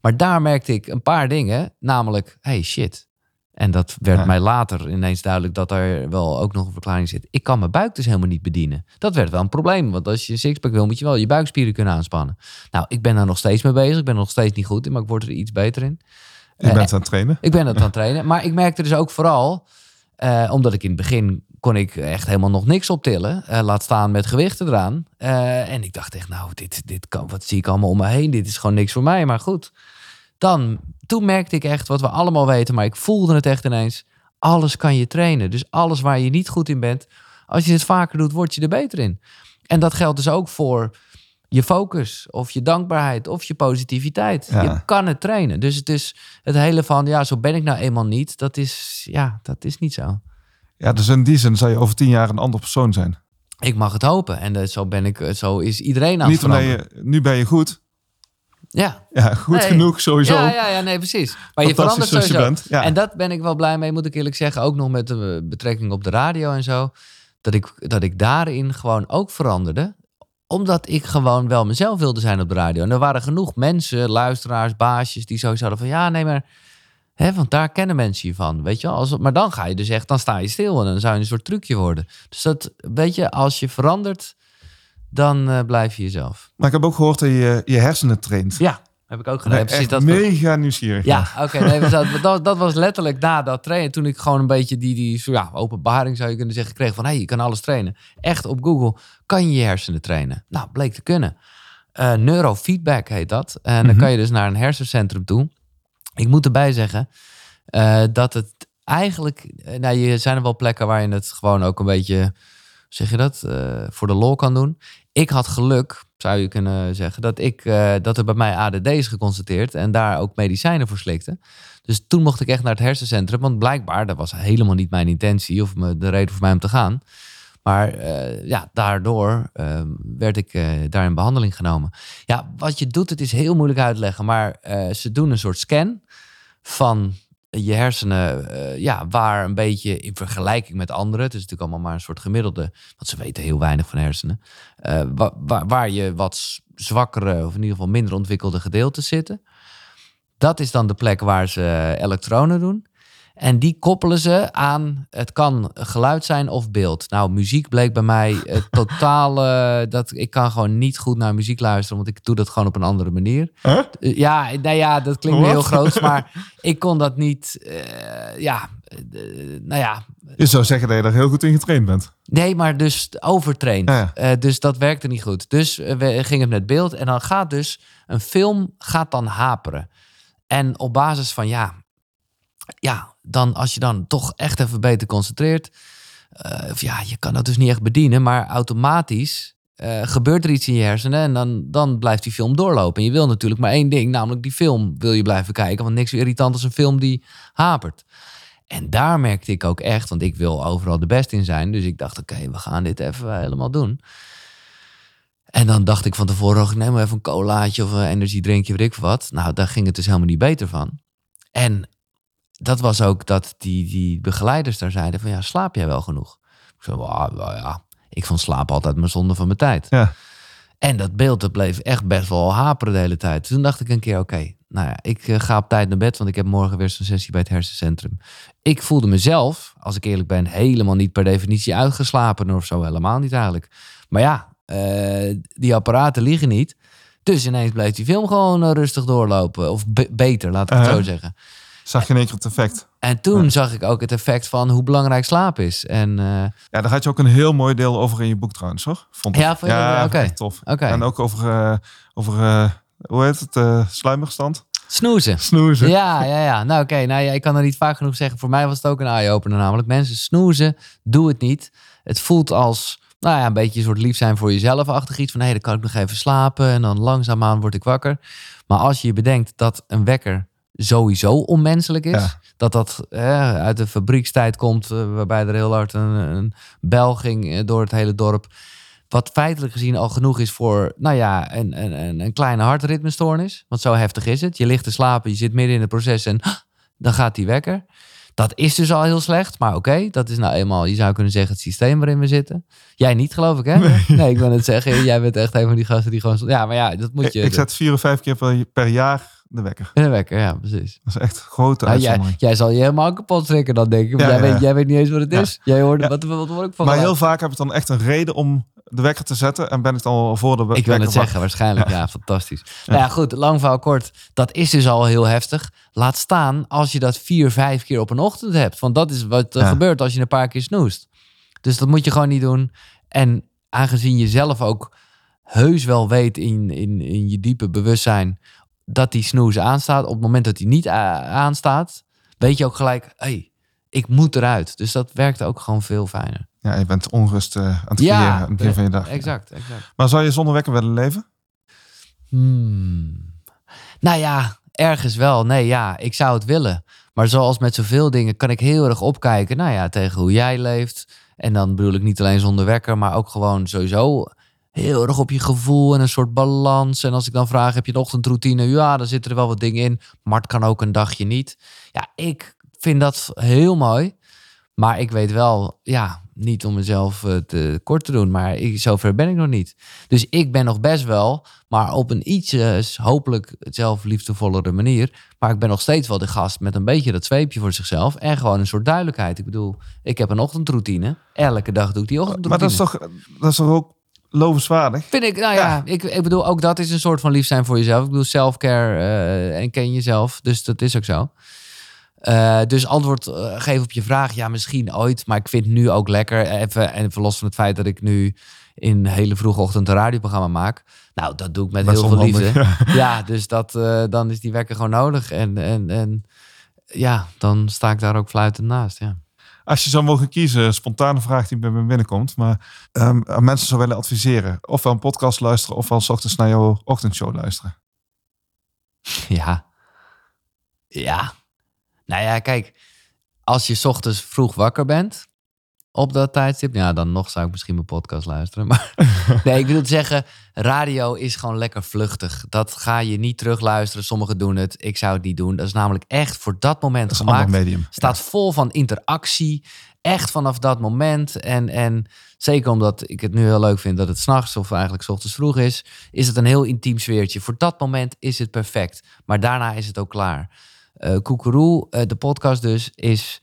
Maar daar merkte ik een paar dingen. Namelijk, hey shit. En dat werd Ja. mij later ineens duidelijk dat er wel ook nog een verklaring zit. Ik kan mijn buik dus helemaal niet bedienen. Dat werd wel een probleem. Want als je een sixpack wil, moet je wel je buikspieren kunnen aanspannen. Nou, ik ben daar nog steeds mee bezig. Ik ben er nog steeds niet goed in, maar ik word er iets beter in. Je bent aan het trainen. Ik ben het aan het trainen. Maar ik merkte dus ook vooral, eh, omdat ik in het begin kon ik echt helemaal nog niks optillen. eh, laat staan met gewichten eraan. Eh, en ik dacht echt, nou, dit, dit kan, wat zie ik allemaal om me heen? Dit is gewoon niks voor mij. Maar goed, dan, toen merkte ik echt wat we allemaal weten. Maar ik voelde het echt ineens. Alles kan je trainen. Dus alles waar je niet goed in bent. Als je het vaker doet, word je er beter in. En dat geldt dus ook voor je focus of je dankbaarheid of je positiviteit. Ja. Je kan het trainen. Dus het is het hele van, ja, zo ben ik nou eenmaal niet. Dat is, ja, dat is niet zo. Ja, dus in die zin zou je over tien jaar een ander persoon zijn. Ik mag het hopen. En eh, zo ben ik, eh, zo is iedereen aan het Niet je, nu ben je goed. Ja, Ja, goed Nee. genoeg sowieso. Ja, ja, ja, nee, precies. Maar je verandert zoals je sowieso. bent, ja. En dat ben ik wel blij mee, moet ik eerlijk zeggen. Ook nog met de betrekking op de radio en zo. Dat ik, dat ik daarin gewoon ook veranderde. Omdat ik gewoon wel mezelf wilde zijn op de radio. En er waren genoeg mensen, luisteraars, baasjes... die sowieso hadden van... ja, nee, maar... Hè, want daar kennen mensen je van, weet je. Als, maar dan ga je dus echt, dan sta je stil... en dan zou je een soort trucje worden. Dus dat, weet je, als je verandert... dan eh, blijf je jezelf. Maar ik heb ook gehoord dat je je hersenen traint. Ja, heb ik ook gedaan. Nee, precies echt dat mega nieuwsgierig. ja, oké. nee, dat, dat, was letterlijk na dat trainen. Toen ik gewoon een beetje die, die zo, ja, openbaring zou je kunnen zeggen kreeg van... hé, hey, je kan alles trainen. Echt op Google kan je je hersenen trainen. Nou, bleek te kunnen. Eh, neurofeedback heet dat. En dan Mhm. kan je dus naar een hersencentrum toe. Ik moet erbij zeggen eh, dat het eigenlijk... eh, nou, je zijn er wel plekken waar je het gewoon ook een beetje... zeg je dat? eh, voor de lol kan doen. Ik had geluk, zou je kunnen zeggen, dat, ik, eh, dat er bij mij ADD is geconstateerd en daar ook medicijnen voor slikte. Dus toen mocht ik echt naar het hersencentrum, want blijkbaar, dat was helemaal niet mijn intentie of de reden voor mij om te gaan. Maar eh, ja, daardoor eh, werd ik eh, daar in behandeling genomen. Ja, wat je doet, het is heel moeilijk uit te leggen, maar ze doen een soort scan van je hersenen, eh, ja, waar een beetje in vergelijking met anderen, het is natuurlijk allemaal maar een soort gemiddelde, want ze weten heel weinig van hersenen, eh, wa- waar, waar je wat zwakkere of in ieder geval minder ontwikkelde gedeelten zitten. Dat is dan de plek waar ze elektronen doen. En die koppelen ze aan, het kan geluid zijn of beeld. Nou, muziek bleek bij mij het totale, dat ik kan gewoon niet goed naar muziek luisteren, want ik doe dat gewoon op een andere manier. Huh? Eh, Ja, nou ja, dat klinkt heel groot, maar ik kon dat niet, eh, ja, eh, nou ja, Je zou zeggen dat je daar heel goed in getraind bent. Nee, maar dus overtraind. Ja, ja. Dus dat werkte niet goed. Dus we gingen met beeld en dan gaat dus een film gaat dan haperen. En op basis van ja, ja, dan als je dan toch echt even beter concentreert, eh, of ja, je kan dat dus niet echt bedienen, maar automatisch eh, gebeurt er iets in je hersenen en dan, dan blijft die film doorlopen. En je wil natuurlijk maar één ding, namelijk die film wil je blijven kijken, want niks zo irritant als een film die hapert. En daar merkte ik ook echt, want ik wil overal de best in zijn. Dus ik dacht, oké, we gaan dit even helemaal doen. En dan dacht ik van tevoren, ik neem maar even een colaatje of een energiedrinkje, weet ik wat. Nou, daar ging het dus helemaal niet beter van. En dat was ook dat die, die begeleiders daar zeiden van, ja, slaap jij wel genoeg? Ik zei, "Wauw, nou ja, ik vond slaap altijd mijn zonde van mijn tijd. Ja. En dat beeld, dat bleef echt best wel haperen de hele tijd. Toen dacht ik een keer, oké, nou ja, ik eh, ga op tijd naar bed, want ik heb morgen weer zo'n sessie bij het hersencentrum. Ik voelde mezelf, als ik eerlijk ben, helemaal niet per definitie uitgeslapen of zo. Helemaal niet eigenlijk. Maar ja, eh, die apparaten liegen niet. Dus ineens bleef die film gewoon eh, rustig doorlopen. Of be- beter, laat ik het Uh-huh. zo zeggen. Zag je in één keer het effect. En toen Ja. zag ik ook het effect van hoe belangrijk slaap is. En eh, Ja, daar had je ook een heel mooi deel over in je boek trouwens, hoor. Vond ik. Ja, vond ja Oké. tof. oké, En ook over, eh, over eh, hoe heet het, sluimerstand? snoezen. Snoezen. Ja, ja, ja. Nou, oké. Nou ja, ik kan er niet vaak genoeg zeggen. Voor mij was het ook een eye-opener namelijk. Mensen snoezen, doe het niet. Het voelt als, nou ja, een beetje een soort lief zijn voor jezelf-achtig iets. Van, hé, dan kan ik nog even slapen en dan langzaamaan word ik wakker. Maar als je je bedenkt dat een wekker sowieso onmenselijk is. Ja. Dat dat eh, uit de fabriekstijd komt, eh, waarbij er heel hard een, een bel ging eh, door het hele dorp. Wat feitelijk gezien al genoeg is voor, nou ja, een, een, een- kleine hartritmestoornis. Want zo heftig is het. Je ligt te slapen, je zit midden in het proces en dan gaat die wekker. Dat is dus al heel slecht, maar oké, dat is nou eenmaal, je zou kunnen zeggen, het systeem waarin we zitten. Jij niet, geloof ik, hè? Nee, ik wil het zeggen, jij bent echt een van die gasten die gewoon... Ja, maar ja, dat moet Ik, je... ik zet vier of vijf keer per jaar de wekker. In de wekker, ja, precies. Dat is echt grote Nou, jij, jij zal je helemaal kapot schrikken dan, denk ik. Ja, jij, ja, Weet, jij weet niet eens wat het is. Jij hoorde, wat, wat hoor ik van Maar heel vaak heb ik dan echt een reden om de wekker te zetten. En ben ik dan al voor de we- Ik wil wekker het zeggen, waarschijnlijk. Ja, fantastisch. Nou ja, goed, lang verhaal kort. Dat is dus al heel heftig. Laat staan als je dat vier, vijf keer op een ochtend hebt. Want dat is wat er gebeurt als je een paar keer snoest. Dus dat moet je gewoon niet doen. En aangezien je zelf ook heus wel weet in, in, in je diepe bewustzijn dat die snoes aanstaat. Op het moment dat die niet aanstaat, weet je ook gelijk, hé, hey, ik moet eruit. Dus dat werkt ook gewoon veel fijner. Ja, je bent onrust eh, aan het creëren Ja, aan het begin van je dag. Exact, exact. Maar zou je zonder wekker willen leven? Hmm. Nou ja, ergens wel. Nee, ja, ik zou het willen. Maar zoals met zoveel dingen kan ik heel erg opkijken, nou ja, tegen hoe jij leeft. En dan bedoel ik niet alleen zonder wekker, maar ook gewoon sowieso heel erg op je gevoel en een soort balans. En als ik dan vraag, heb je een ochtendroutine? Ja, dan zitten er wel wat dingen in. Maar het kan ook een dagje niet. Ja, ik vind dat heel mooi. Maar ik weet wel, ja, niet om mezelf eh, te kort te doen, maar ik, zover ben ik nog niet. Dus ik ben nog best wel, maar op een iets hopelijk zelfliefdevollere manier. Maar ik ben nog steeds wel de gast met een beetje dat zweepje voor zichzelf en gewoon een soort duidelijkheid. Ik bedoel, ik heb een ochtendroutine. Elke dag doe ik die ochtendroutine. Maar dat is toch, dat is toch ook lovenswaardig? Vind ik, nou ja, Ja. Ik, ik bedoel, ook dat is een soort van lief zijn voor jezelf. Ik bedoel, self-care eh, en ken jezelf. Dus dat is ook zo. Eh, dus antwoord eh, geven op je vraag, ja, misschien ooit. Maar ik vind nu ook lekker, even, en even los van het feit dat ik nu in hele vroege ochtend een radioprogramma maak. Nou, dat doe ik met heel veel liefde. ja. Ja, dus dat, dan is die wekker gewoon nodig. En, en, en ja, dan sta ik daar ook fluitend naast, ja. Als je zou mogen kiezen, spontane vraag die bij me binnenkomt, maar ehm, mensen zou willen adviseren. Ofwel een podcast luisteren, ofwel 's ochtends naar jouw ochtendshow luisteren. Ja. Ja. Nou ja, kijk. Als je 's ochtends vroeg wakker bent. Op dat tijdstip. Ja, dan nog zou ik misschien mijn podcast luisteren. Maar nee, ik wil het zeggen. Radio is gewoon lekker vluchtig. Dat ga je niet terugluisteren. Sommigen doen het. Ik zou het niet doen. Dat is namelijk echt voor dat moment Dat gemaakt. medium. Staat vol van interactie. Echt vanaf dat moment. En, en zeker omdat ik het nu heel leuk vind dat het s'nachts of eigenlijk 's ochtends vroeg is. Is het een heel intiem sfeertje. Voor dat moment is het perfect. Maar daarna is het ook klaar. Koekeroe, eh, de podcast dus, is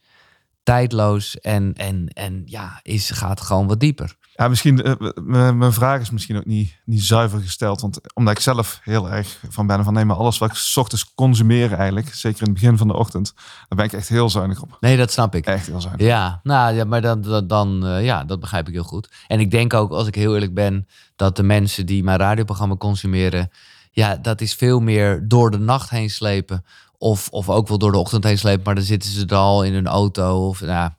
tijdloos en, en, en ja, is, gaat gewoon wat dieper. Ja, misschien, eh, mijn vraag is misschien ook niet, niet zuiver gesteld. Want omdat ik zelf heel erg van ben van nee, maar alles wat ik 's ochtends consumeer eigenlijk, zeker in het begin van de ochtend, daar ben ik echt heel zuinig op. Nee, dat snap ik. Echt heel zuinig. Ja, nou ja, maar dan, dan, dan eh, ja, dat begrijp ik heel goed. En ik denk ook, als ik heel eerlijk ben, dat de mensen die mijn radioprogramma consumeren, ja, dat is veel meer door de nacht heen slepen. Of, of ook wel door de ochtend heen slepen, maar dan zitten ze er al in hun auto. Of, nou,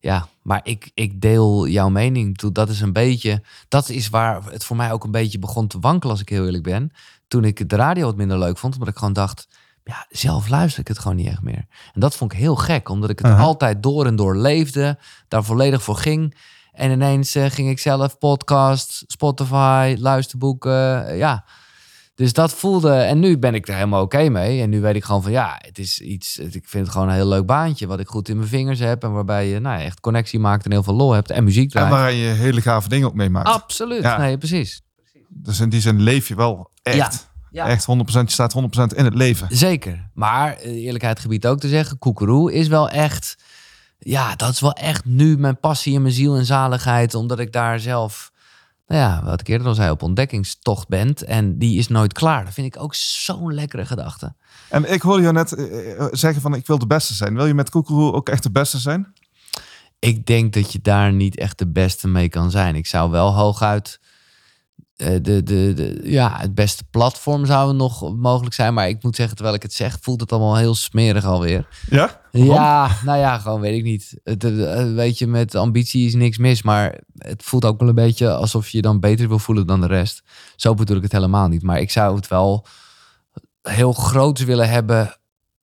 ja, maar ik, ik deel jouw mening. Toe. Dat is een beetje, dat is waar het voor mij ook een beetje begon te wankelen, als ik heel eerlijk ben. Toen ik de radio wat minder leuk vond, omdat ik gewoon dacht, ja, zelf luister ik het gewoon niet echt meer. En dat vond ik heel gek, omdat ik het altijd door en door leefde, daar volledig voor ging. En ineens eh, ging ik zelf podcast, Spotify, luisterboeken, eh, ja. Dus dat voelde, en nu ben ik er helemaal oké mee. En nu weet ik gewoon van, ja, het is iets, het- ik vind het gewoon een heel leuk baantje, wat ik goed in mijn vingers heb. En waarbij je, nou, ja, echt connectie maakt en heel veel lol hebt. En muziek En draait. waar je hele gave dingen ook meemaakt. Absoluut, Ja. nee, precies. Dus in die zin leef je wel echt. Ja. Echt 100%, je staat 100% in het leven. Zeker. Maar eh, eerlijkheid gebied ook te zeggen, koekeroe is wel echt... Ja, dat is wel echt nu mijn passie en mijn ziel en zaligheid. Omdat ik daar zelf, nou ja, wat ik eerder al zei, op ontdekkingstocht ben. En die is nooit klaar. Dat vind ik ook zo'n lekkere gedachte. En ik hoorde je net eh, eh, zeggen van ik wil de beste zijn. Wil je met Koekeroe ook echt de beste zijn? Ik denk dat je daar niet echt de beste mee kan zijn. Ik zou wel hooguit... eh, de, de, de, ja, het beste platform zou nog mogelijk zijn. Maar ik moet zeggen, terwijl ik het zeg, voelt het allemaal heel smerig alweer. Ja? Ja, nou ja, gewoon weet ik niet. Het, weet je, met ambitie is niks mis, maar het voelt ook wel een beetje alsof je je dan beter wil voelen dan de rest. Zo bedoel ik het helemaal niet, maar ik zou het wel heel groot willen hebben,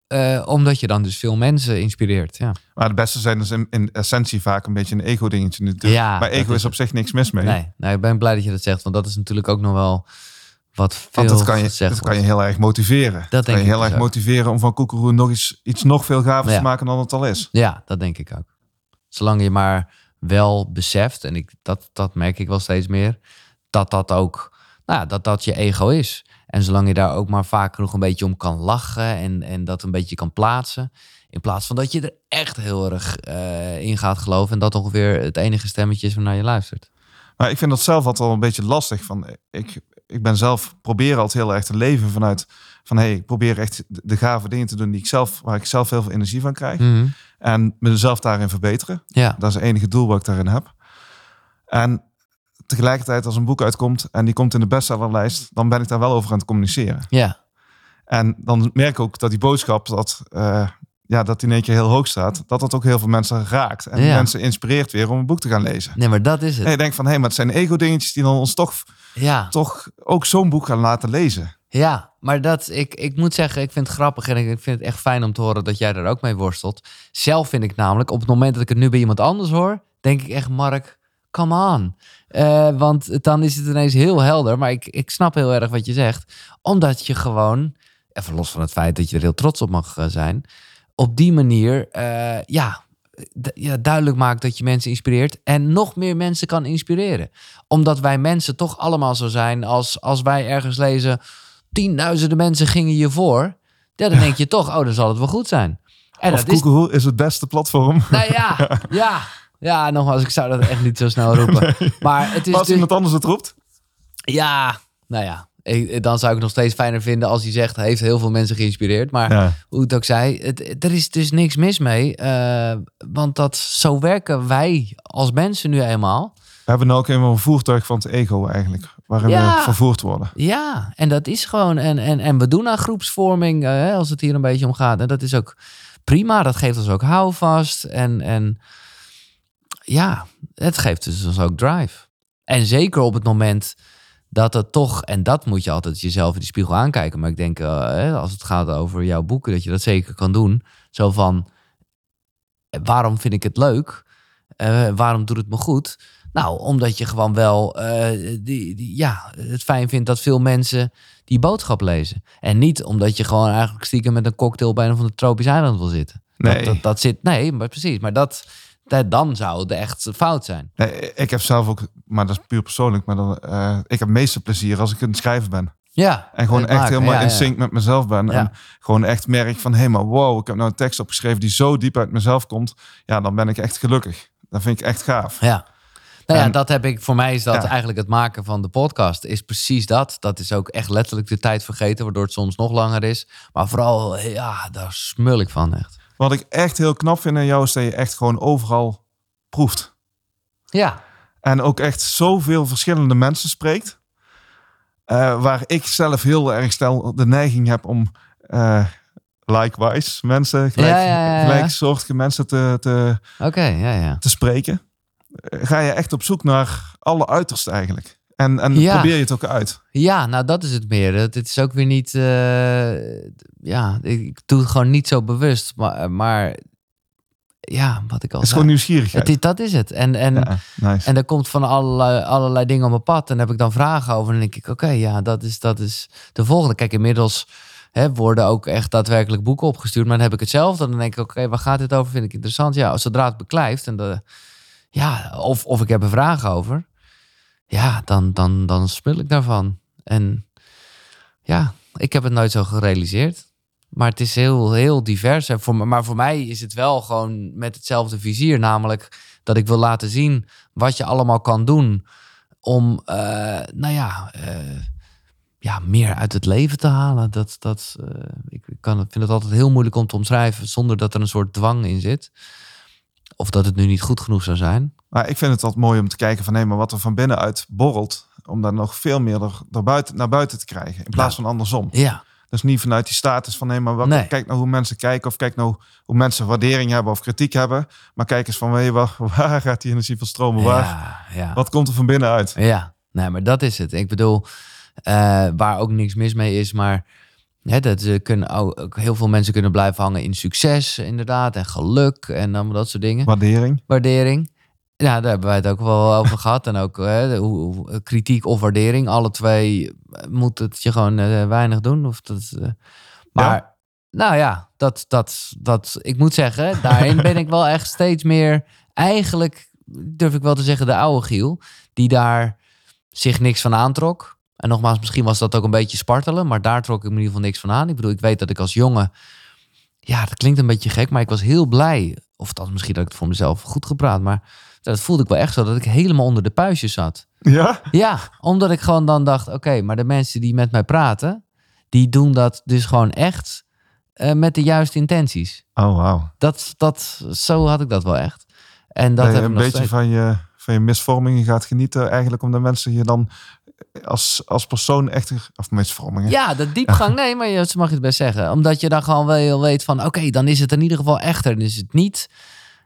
eh, omdat je dan dus veel mensen inspireert. Ja, Maar de beste zijn is in, in essentie vaak een beetje een ego-dingetje natuurlijk. Ja, maar ego is is op zich niks mis mee. nee, nee, ik ben blij dat je dat zegt, want dat is natuurlijk ook nog wel wat veel Want dat kan, je, dat kan je heel erg motiveren. Dat denk kan je ik heel dus erg ook. motiveren om van Koekeroe nog iets, iets nog veel gaver Ja. te maken dan het al is. Ja, dat denk ik ook. Zolang je maar wel beseft, en ik, dat, dat merk ik wel steeds meer, dat dat ook, nou, ja, dat dat je ego is. En zolang je daar ook maar vaak genoeg een beetje om kan lachen en, en dat een beetje kan plaatsen, in plaats van dat je er echt heel erg eh, in gaat geloven en dat ongeveer het enige stemmetje is waarnaar je luistert. Maar ik vind dat zelf altijd wel een beetje lastig. Van, ik, ik ben zelf, probeer altijd heel erg te leven vanuit van hey, ik probeer echt de, de gave dingen te doen die ik zelf, waar ik zelf heel veel energie van krijg. Mhm. En mezelf daarin verbeteren. Ja, Dat is het enige doel wat ik daarin heb. En tegelijkertijd als een boek uitkomt en die komt in de bestsellerlijst, dan ben ik daar wel over aan het communiceren. ja, En dan merk ik ook dat die boodschap, dat, eh, ja, dat in één keer heel hoog staat, dat dat ook heel veel mensen raakt. En Ja. mensen inspireert weer om een boek te gaan lezen. nee, maar dat is het. En je denkt van, hé, maar het zijn ego-dingetjes die dan ons toch, Ja, toch ook zo'n boek gaan laten lezen. Ja, maar dat, ik, ik moet zeggen, ik vind het grappig en ik vind het echt fijn om te horen dat jij daar ook mee worstelt. Zelf vind ik namelijk, op het moment dat ik het nu bij iemand anders hoor, denk ik echt, Mark, come on. Eh, want dan is het ineens heel helder, maar ik, ik snap heel erg wat je zegt. Omdat je gewoon, even los van het feit dat je er heel trots op mag eh, zijn, op die manier, eh, ja, ja, duidelijk maakt dat je mensen inspireert en nog meer mensen kan inspireren. Omdat wij mensen toch allemaal zo zijn als, als wij ergens lezen, tienduizenden mensen gingen je voor. Ja, dan denk je toch, oh, dan zal het wel goed zijn. En of dat Google is het beste platform. nou ja, ja, ja, nogmaals, ik zou dat echt niet zo snel roepen. Maar het is Maar als dus, iemand anders het roept. ja, nou ja, ik- dan zou ik het nog steeds fijner vinden als hij zegt, heeft heel veel mensen geïnspireerd. Maar Ja. hoe het ook het, er is dus niks mis mee. eh, want dat, zo werken wij als mensen nu eenmaal. We hebben nu ook eenmaal een voertuig van het ego eigenlijk. Waarin Ja. we vervoerd worden. Ja, en dat is gewoon. En, en, en we doen aan groepsvorming, eh, als het hier een beetje om gaat. En dat is ook prima. Dat geeft ons ook houvast. En, en ja, het geeft dus ons ook drive. En zeker op het moment dat het toch, en dat moet je altijd jezelf in de spiegel aankijken. Maar ik denk, eh, als het gaat over jouw boeken, dat je dat zeker kan doen. Zo van, eh, waarom vind ik het leuk? Eh, waarom doet het me goed? Nou, omdat je gewoon wel die, die, ja, het fijn vindt dat veel mensen die boodschap lezen. En niet omdat je gewoon eigenlijk stiekem met een cocktail bij een van de tropisch eiland wil zitten. Nee. Dat, dat, dat zit, nee, maar precies. Maar dat, dan zou het echt fout zijn. Nee, ik heb zelf ook, maar dat is puur persoonlijk. Maar dan, eh, ik heb het meeste plezier als ik het schrijven ben. Ja. En gewoon echt maken. helemaal Ja, in ja. sync met mezelf ben. Ja. En gewoon echt merk van, hé, hey, maar wow, ik heb nou een tekst opgeschreven die zo diep uit mezelf komt. Ja, dan ben ik echt gelukkig. Dat vind ik echt gaaf. Ja. Nou ja, En- dat heb ik, voor mij is dat eigenlijk het maken van de podcast, is precies dat. Dat is ook echt letterlijk de tijd vergeten, waardoor het soms nog langer is. Maar vooral, ja, daar smul ik van echt. Wat ik echt heel knap vind aan jou is dat je echt gewoon overal proeft. Ja, En ook echt zoveel verschillende mensen spreekt. Eh, waar ik zelf heel erg stel de neiging heb om eh, likewise mensen, gelijk, Ja, ja, ja, ja. gelijksoortige mensen te, te, oké, ja, ja. te spreken. Eh, Ga je echt op zoek naar alle uitersten eigenlijk. En, en Ja. probeer je het ook uit. Ja, nou dat is het meer. Het het is ook weer niet, eh, ja, ik, doe het gewoon niet zo bewust. Maar, maar ja, wat ik al Het is zei. gewoon nieuwsgierigheid. Het is- dat is het. En, en, ja, nice. En er komt van allerlei, allerlei dingen op mijn pad. En daar heb ik dan vragen over. En dan denk ik, oké, ja, dat is, dat is de volgende. Kijk, inmiddels hè, worden ook echt daadwerkelijk boeken opgestuurd. Maar dan heb ik hetzelfde. Dan denk ik, oké, waar gaat dit over? Vind ik interessant. Ja, zodra het beklijft. En de, ja, of, of ik heb er vragen over. Ja, dan, dan, dan spul ik daarvan. En ja, ik heb het nooit zo gerealiseerd. Maar het is heel, heel divers. Voor, maar voor mij is het wel gewoon met hetzelfde vizier. Namelijk dat ik wil laten zien wat je allemaal kan doen om, eh, nou ja, eh, ja, meer uit het leven te halen. Dat, dat, eh, ik kan, vind het altijd heel moeilijk om te omschrijven zonder dat er een soort dwang in zit. Of dat het nu niet goed genoeg zou zijn. Maar ik vind het altijd mooi om te kijken van hé, maar wat er van binnenuit borrelt. Om daar nog veel meer er, er buiten, naar buiten te krijgen. In plaats van andersom. Ja, Dus niet vanuit die status van hé, maar wat, Nee. kijk nou hoe mensen kijken. Of kijk nou hoe mensen waardering hebben of kritiek hebben. Maar kijk eens van hé, waar, waar gaat die energie van stromen? Waar, ja, ja. Wat komt er van binnenuit? Ja, nee, maar dat is het. Ik bedoel, eh, waar ook niks mis mee is, maar dat ze kunnen ook, heel veel mensen kunnen blijven hangen in succes, inderdaad, en geluk en allemaal dat soort dingen. Waardering. Waardering. Ja, daar hebben wij het ook wel over gehad. En ook hè, de- hoe, hoe- kritiek of waardering. Alle twee eh, moet het je gewoon eh, weinig doen. Of dat, eh, maar nou ja, dat, dat, dat, ik moet zeggen, daarin ben ik wel echt steeds meer, eigenlijk durf ik wel te zeggen, de oude Giel. Die daar zich niks van aantrok. En nogmaals, misschien was dat ook een beetje spartelen. Maar daar trok ik me in ieder geval niks van aan. Ik bedoel, ik weet dat ik als jongen... Ja, dat klinkt een beetje gek, maar ik was heel blij. Of dat misschien dat ik het voor mezelf goed gepraat. Maar dat voelde ik wel echt zo, dat ik helemaal onder de puistjes zat. Ja? Ja, omdat ik gewoon dan dacht, oké, maar de mensen die met mij praten... die doen dat dus gewoon echt eh, met de juiste intenties. Oh, wauw. Dat, dat, zo had ik dat wel echt. En dat Dat je heb ik een beetje steeds. van je, van je misvormingen gaat genieten. Eigenlijk omdat mensen je dan als, als persoon echt... Of misvormingen. Ja, de diepgang. Nee, maar je, mag je het best zeggen. Omdat je dan gewoon wel weet van... Oké, dan is het in ieder geval echter. Dan is het niet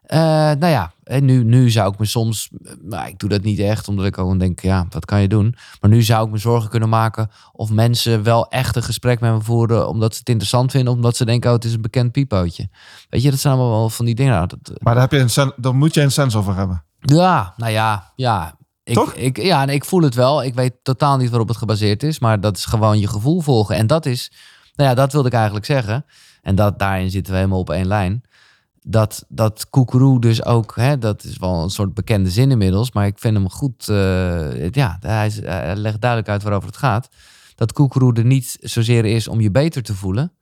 Eh, nou ja, en nu, nu zou ik me soms, maar ik doe dat niet echt, omdat ik gewoon denk, ja, wat kan je doen? Maar nu zou ik me zorgen kunnen maken of mensen wel echt een gesprek met me voeren, omdat ze het interessant vinden, omdat ze denken, oh, het is een bekend piepootje. Weet je, dat zijn allemaal wel van die dingen. Nou, dat, Maar daar, heb je een daar moet je een sens over hebben. ja, nou ja, ja. Ik, Toch? Ik, ja, en ik voel het wel. Ik weet totaal niet waarop het gebaseerd is, maar dat is gewoon je gevoel volgen. En dat is, nou ja, dat wilde ik eigenlijk zeggen. En dat, daarin zitten we helemaal op één lijn. Dat, dat koekeroe dus ook, hè, dat is wel een soort bekende zin inmiddels, maar ik vind hem goed. eh, ja, hij, is- hij legt duidelijk uit waarover het gaat. Dat koekeroe er niet zozeer is om je beter te voelen,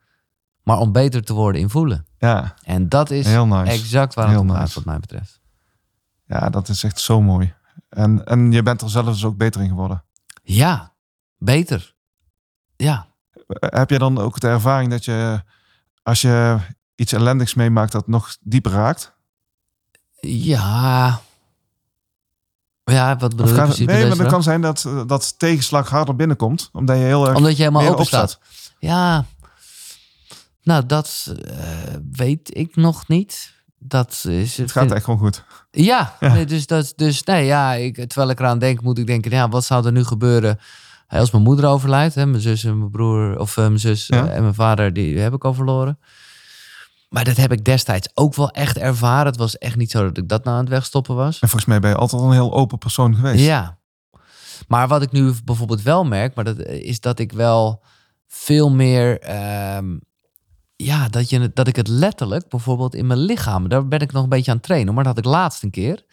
maar om beter te worden in voelen. Ja, En dat is heel nice. exact waar het Heel om gaat, nice. wat mij betreft. Ja, dat is echt zo mooi. En, en je bent er zelf dus ook beter in geworden. Ja, beter. Ja. Heb je dan ook de ervaring dat je, als je iets ellendigs meemaakt, dat nog dieper raakt? Ja. Ja, wat bedoel je nee, maar het kan zijn dat, eh, dat tegenslag harder binnenkomt. Omdat je heel erg Omdat je helemaal open staat. Ja. Nou, dat eh, weet ik nog niet. Dat is Het gaat echt gewoon goed. Ja, Ja. Nee, dus, dat, dus nee, ja, ik, terwijl ik eraan denk, moet ik denken, ja, wat zou er nu gebeuren als mijn moeder overlijdt? Hè? Mijn zus en mijn broer, of eh, mijn zus Ja. eh, en mijn vader, die heb ik al verloren. Maar dat heb ik destijds ook wel echt ervaren. Het was echt niet zo dat ik dat nou aan het wegstoppen was. En volgens mij ben je altijd al een heel open persoon geweest. Ja. Maar wat ik nu bijvoorbeeld wel merk, maar dat is dat ik wel veel meer. ehm, ja, dat, je, dat ik het letterlijk bijvoorbeeld in mijn lichaam. Daar ben ik nog een beetje aan het trainen. Maar dat had ik laatst een keer.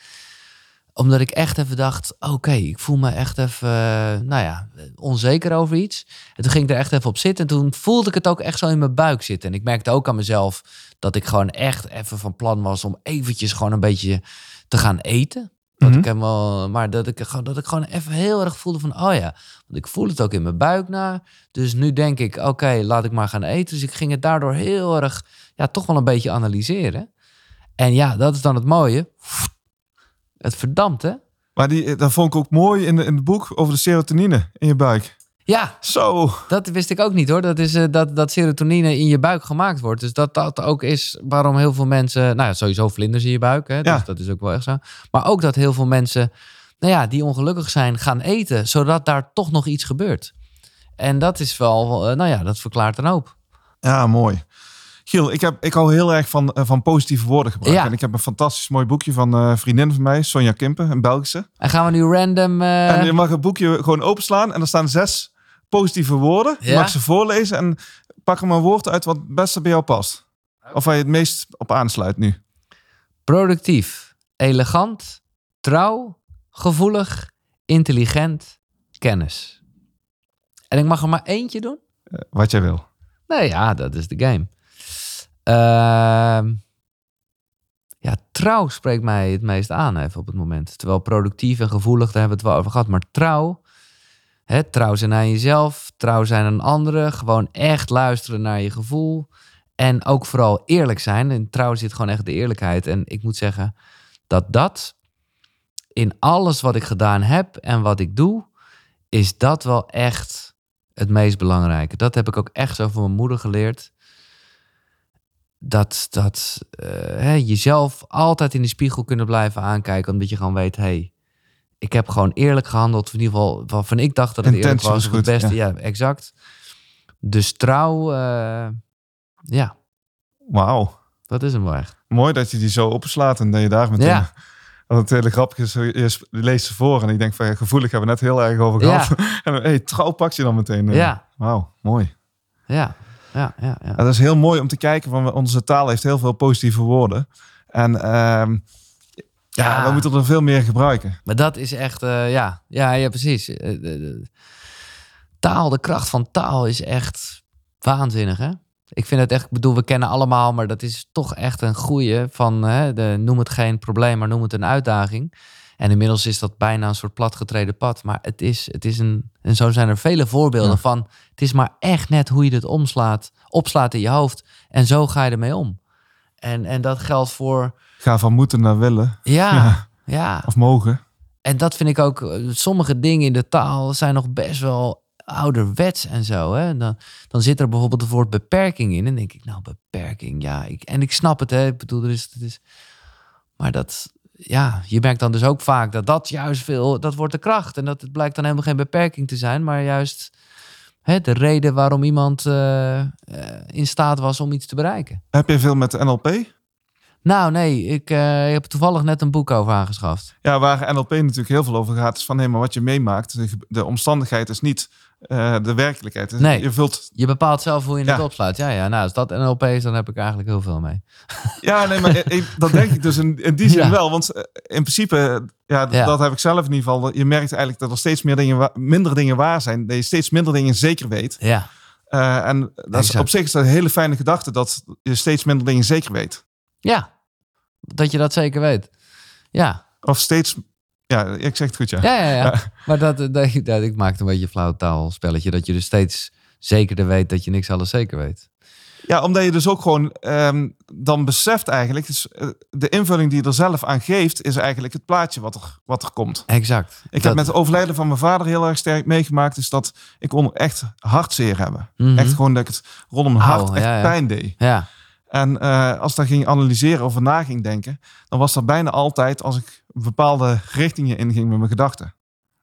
Omdat ik echt even dacht: oké, ik voel me echt even. eh, nou ja, onzeker over iets. En toen ging ik er echt even op zitten. En toen voelde ik het ook echt zo in mijn buik zitten. En ik merkte ook aan mezelf dat ik gewoon echt even van plan was om eventjes gewoon een beetje te gaan eten. Dat Mhm. ik helemaal, maar dat ik, gewoon- dat ik gewoon even heel erg voelde van, oh ja, want ik voel het ook in mijn buik na. Dus nu denk ik, oké, laat ik maar gaan eten. Dus ik ging het daardoor heel erg, ja, toch wel een beetje analyseren. En ja, dat is dan het mooie. Het verdampt, hè? Maar die, dat vond ik ook mooi in, de, in het boek over de serotonine in je buik. Ja, Zo. dat wist ik ook niet hoor. Dat is eh, dat, dat serotonine in je buik gemaakt wordt. Dus dat dat ook is waarom heel veel mensen, nou ja, sowieso vlinders in je buik, hè? Ja. Dus dat is ook wel echt zo. Maar ook dat heel veel mensen, nou ja, die ongelukkig zijn, gaan eten, zodat daar toch nog iets gebeurt. En dat is wel, eh, nou ja, dat verklaart een hoop. Ja, mooi. Giel, ik, heb, ik hou heel erg van, eh, van positieve woorden gebruiken. Ja. En ik heb een fantastisch mooi boekje van een vriendin van mij, Sonja Kimpen, een Belgische. En gaan we nu random. En je mag het boekje gewoon openslaan en er staan zes positieve woorden. Je Ja. mag ze voorlezen en pak er maar een woord uit wat het beste bij jou past. Of waar je het meest op aansluit nu. productief, elegant, trouw, gevoelig, intelligent, kennis. En ik mag er maar eentje doen? Eh, wat jij wil. Nee, ja, dat is de game. Ehm, ja, trouw spreekt mij het meest aan even op het moment. Terwijl productief en gevoelig, daar hebben we het wel over gehad. Maar trouw, hè, trouw zijn aan jezelf, trouw zijn aan anderen. Gewoon echt luisteren naar je gevoel. En ook vooral eerlijk zijn. En trouw zit gewoon echt de eerlijkheid. En ik moet zeggen dat dat in alles wat ik gedaan heb en wat ik doe, is dat wel echt het meest belangrijke. Dat heb ik ook echt zo van mijn moeder geleerd. Dat, dat eh, jezelf altijd in de spiegel kunnen blijven aankijken. Omdat je gewoon weet, hey, ik heb gewoon eerlijk gehandeld. In ieder geval waarvan ik dacht dat het eerlijk was. was of het goed, beste, ja. exact. Dus trouw, eh, ja, Wauw. dat is hem wel echt. Mooi dat je die zo openslaat en dat je daar meteen... Ja. Wat het hele grappig is, je leest ze voor en ik denk van ja, gevoelig hebben we net heel erg over Ja. gehad. en hey, trouw pak je dan meteen. eh. Ja, Wauw, mooi. ja, ja, ja. ja. Dat is heel mooi om te kijken, van onze taal heeft heel veel positieve woorden. En ehm, ja, Ja. we moeten er veel meer gebruiken. Maar dat is echt, eh, ja, ja, ja, precies. Eh, de- de- taal, de kracht van taal is echt waanzinnig, hè? Ik vind het echt, ik bedoel, we kennen allemaal, maar dat is toch echt een goeie van, hè, de, noem het geen probleem, maar noem het een uitdaging. En inmiddels is dat bijna een soort platgetreden pad. Maar het is, het is een, en zo zijn er vele voorbeelden Ja. van, het is maar echt net hoe je het omslaat, opslaat in je hoofd. En zo ga je ermee om. En, en dat geldt voor, Ga van moeten naar willen ja, Ja. ja. of mogen. En dat vind ik ook, eh, sommige dingen in de taal zijn nog best wel ouderwets en zo. Hè? Dan, dan zit er bijvoorbeeld het woord beperking in. En denk ik, nou, beperking, ja. Ik, en ik snap het, hè. Ik bedoel, er is, het is... Maar dat, ja, je merkt dan dus ook vaak dat dat juist veel, dat wordt de kracht. En dat het blijkt dan helemaal geen beperking te zijn, maar juist hè, de reden waarom iemand eh, eh, in staat was om iets te bereiken. Heb je veel met NLP? Nou, nee, ik eh, heb toevallig net een boek over aangeschaft. Ja, waar NLP natuurlijk heel veel over gaat, is van nee, maar wat je meemaakt, de, de omstandigheid is niet eh, de werkelijkheid. Dus Nee. Je vult. Je bepaalt zelf hoe je het Ja. opsluit. Ja, ja, nou, als dat NLP is, dan heb ik eigenlijk heel veel mee. Ja, nee, maar ik- dat denk ik dus in, in die zin Ja. wel. Want eh, in principe, ja, dat heb ik zelf in ieder geval. Je merkt eigenlijk dat er steeds meer dingen, minder dingen waar zijn. Dat je steeds minder dingen zeker weet. Ja, en dat is, op zich is dat een hele fijne gedachte dat je steeds minder dingen zeker weet. Ja. Dat je dat zeker weet. Ja, Of steeds, ja, ik zeg het goed, ja. ja, ja. ja. Ja. Maar dat, dat, dat, ik maakte een beetje een flauw taalspelletje. Dat je dus steeds zekerder weet dat je niks alles zeker weet. Ja, omdat je dus ook gewoon ehm, dan beseft eigenlijk, dus, eh, de invulling die je er zelf aan geeft, is eigenlijk het plaatje wat er, wat er komt. Exact. Ik Dat- heb met het overlijden van mijn vader heel erg sterk meegemaakt, is dat ik kon echt hartzeer hebben. Mhm. Echt gewoon dat ik het rondom mijn hart echt ja, ja. pijn deed. Ja, En eh, als ik daar ging analyseren of na ging denken, dan was dat bijna altijd als ik bepaalde richtingen inging met mijn gedachten.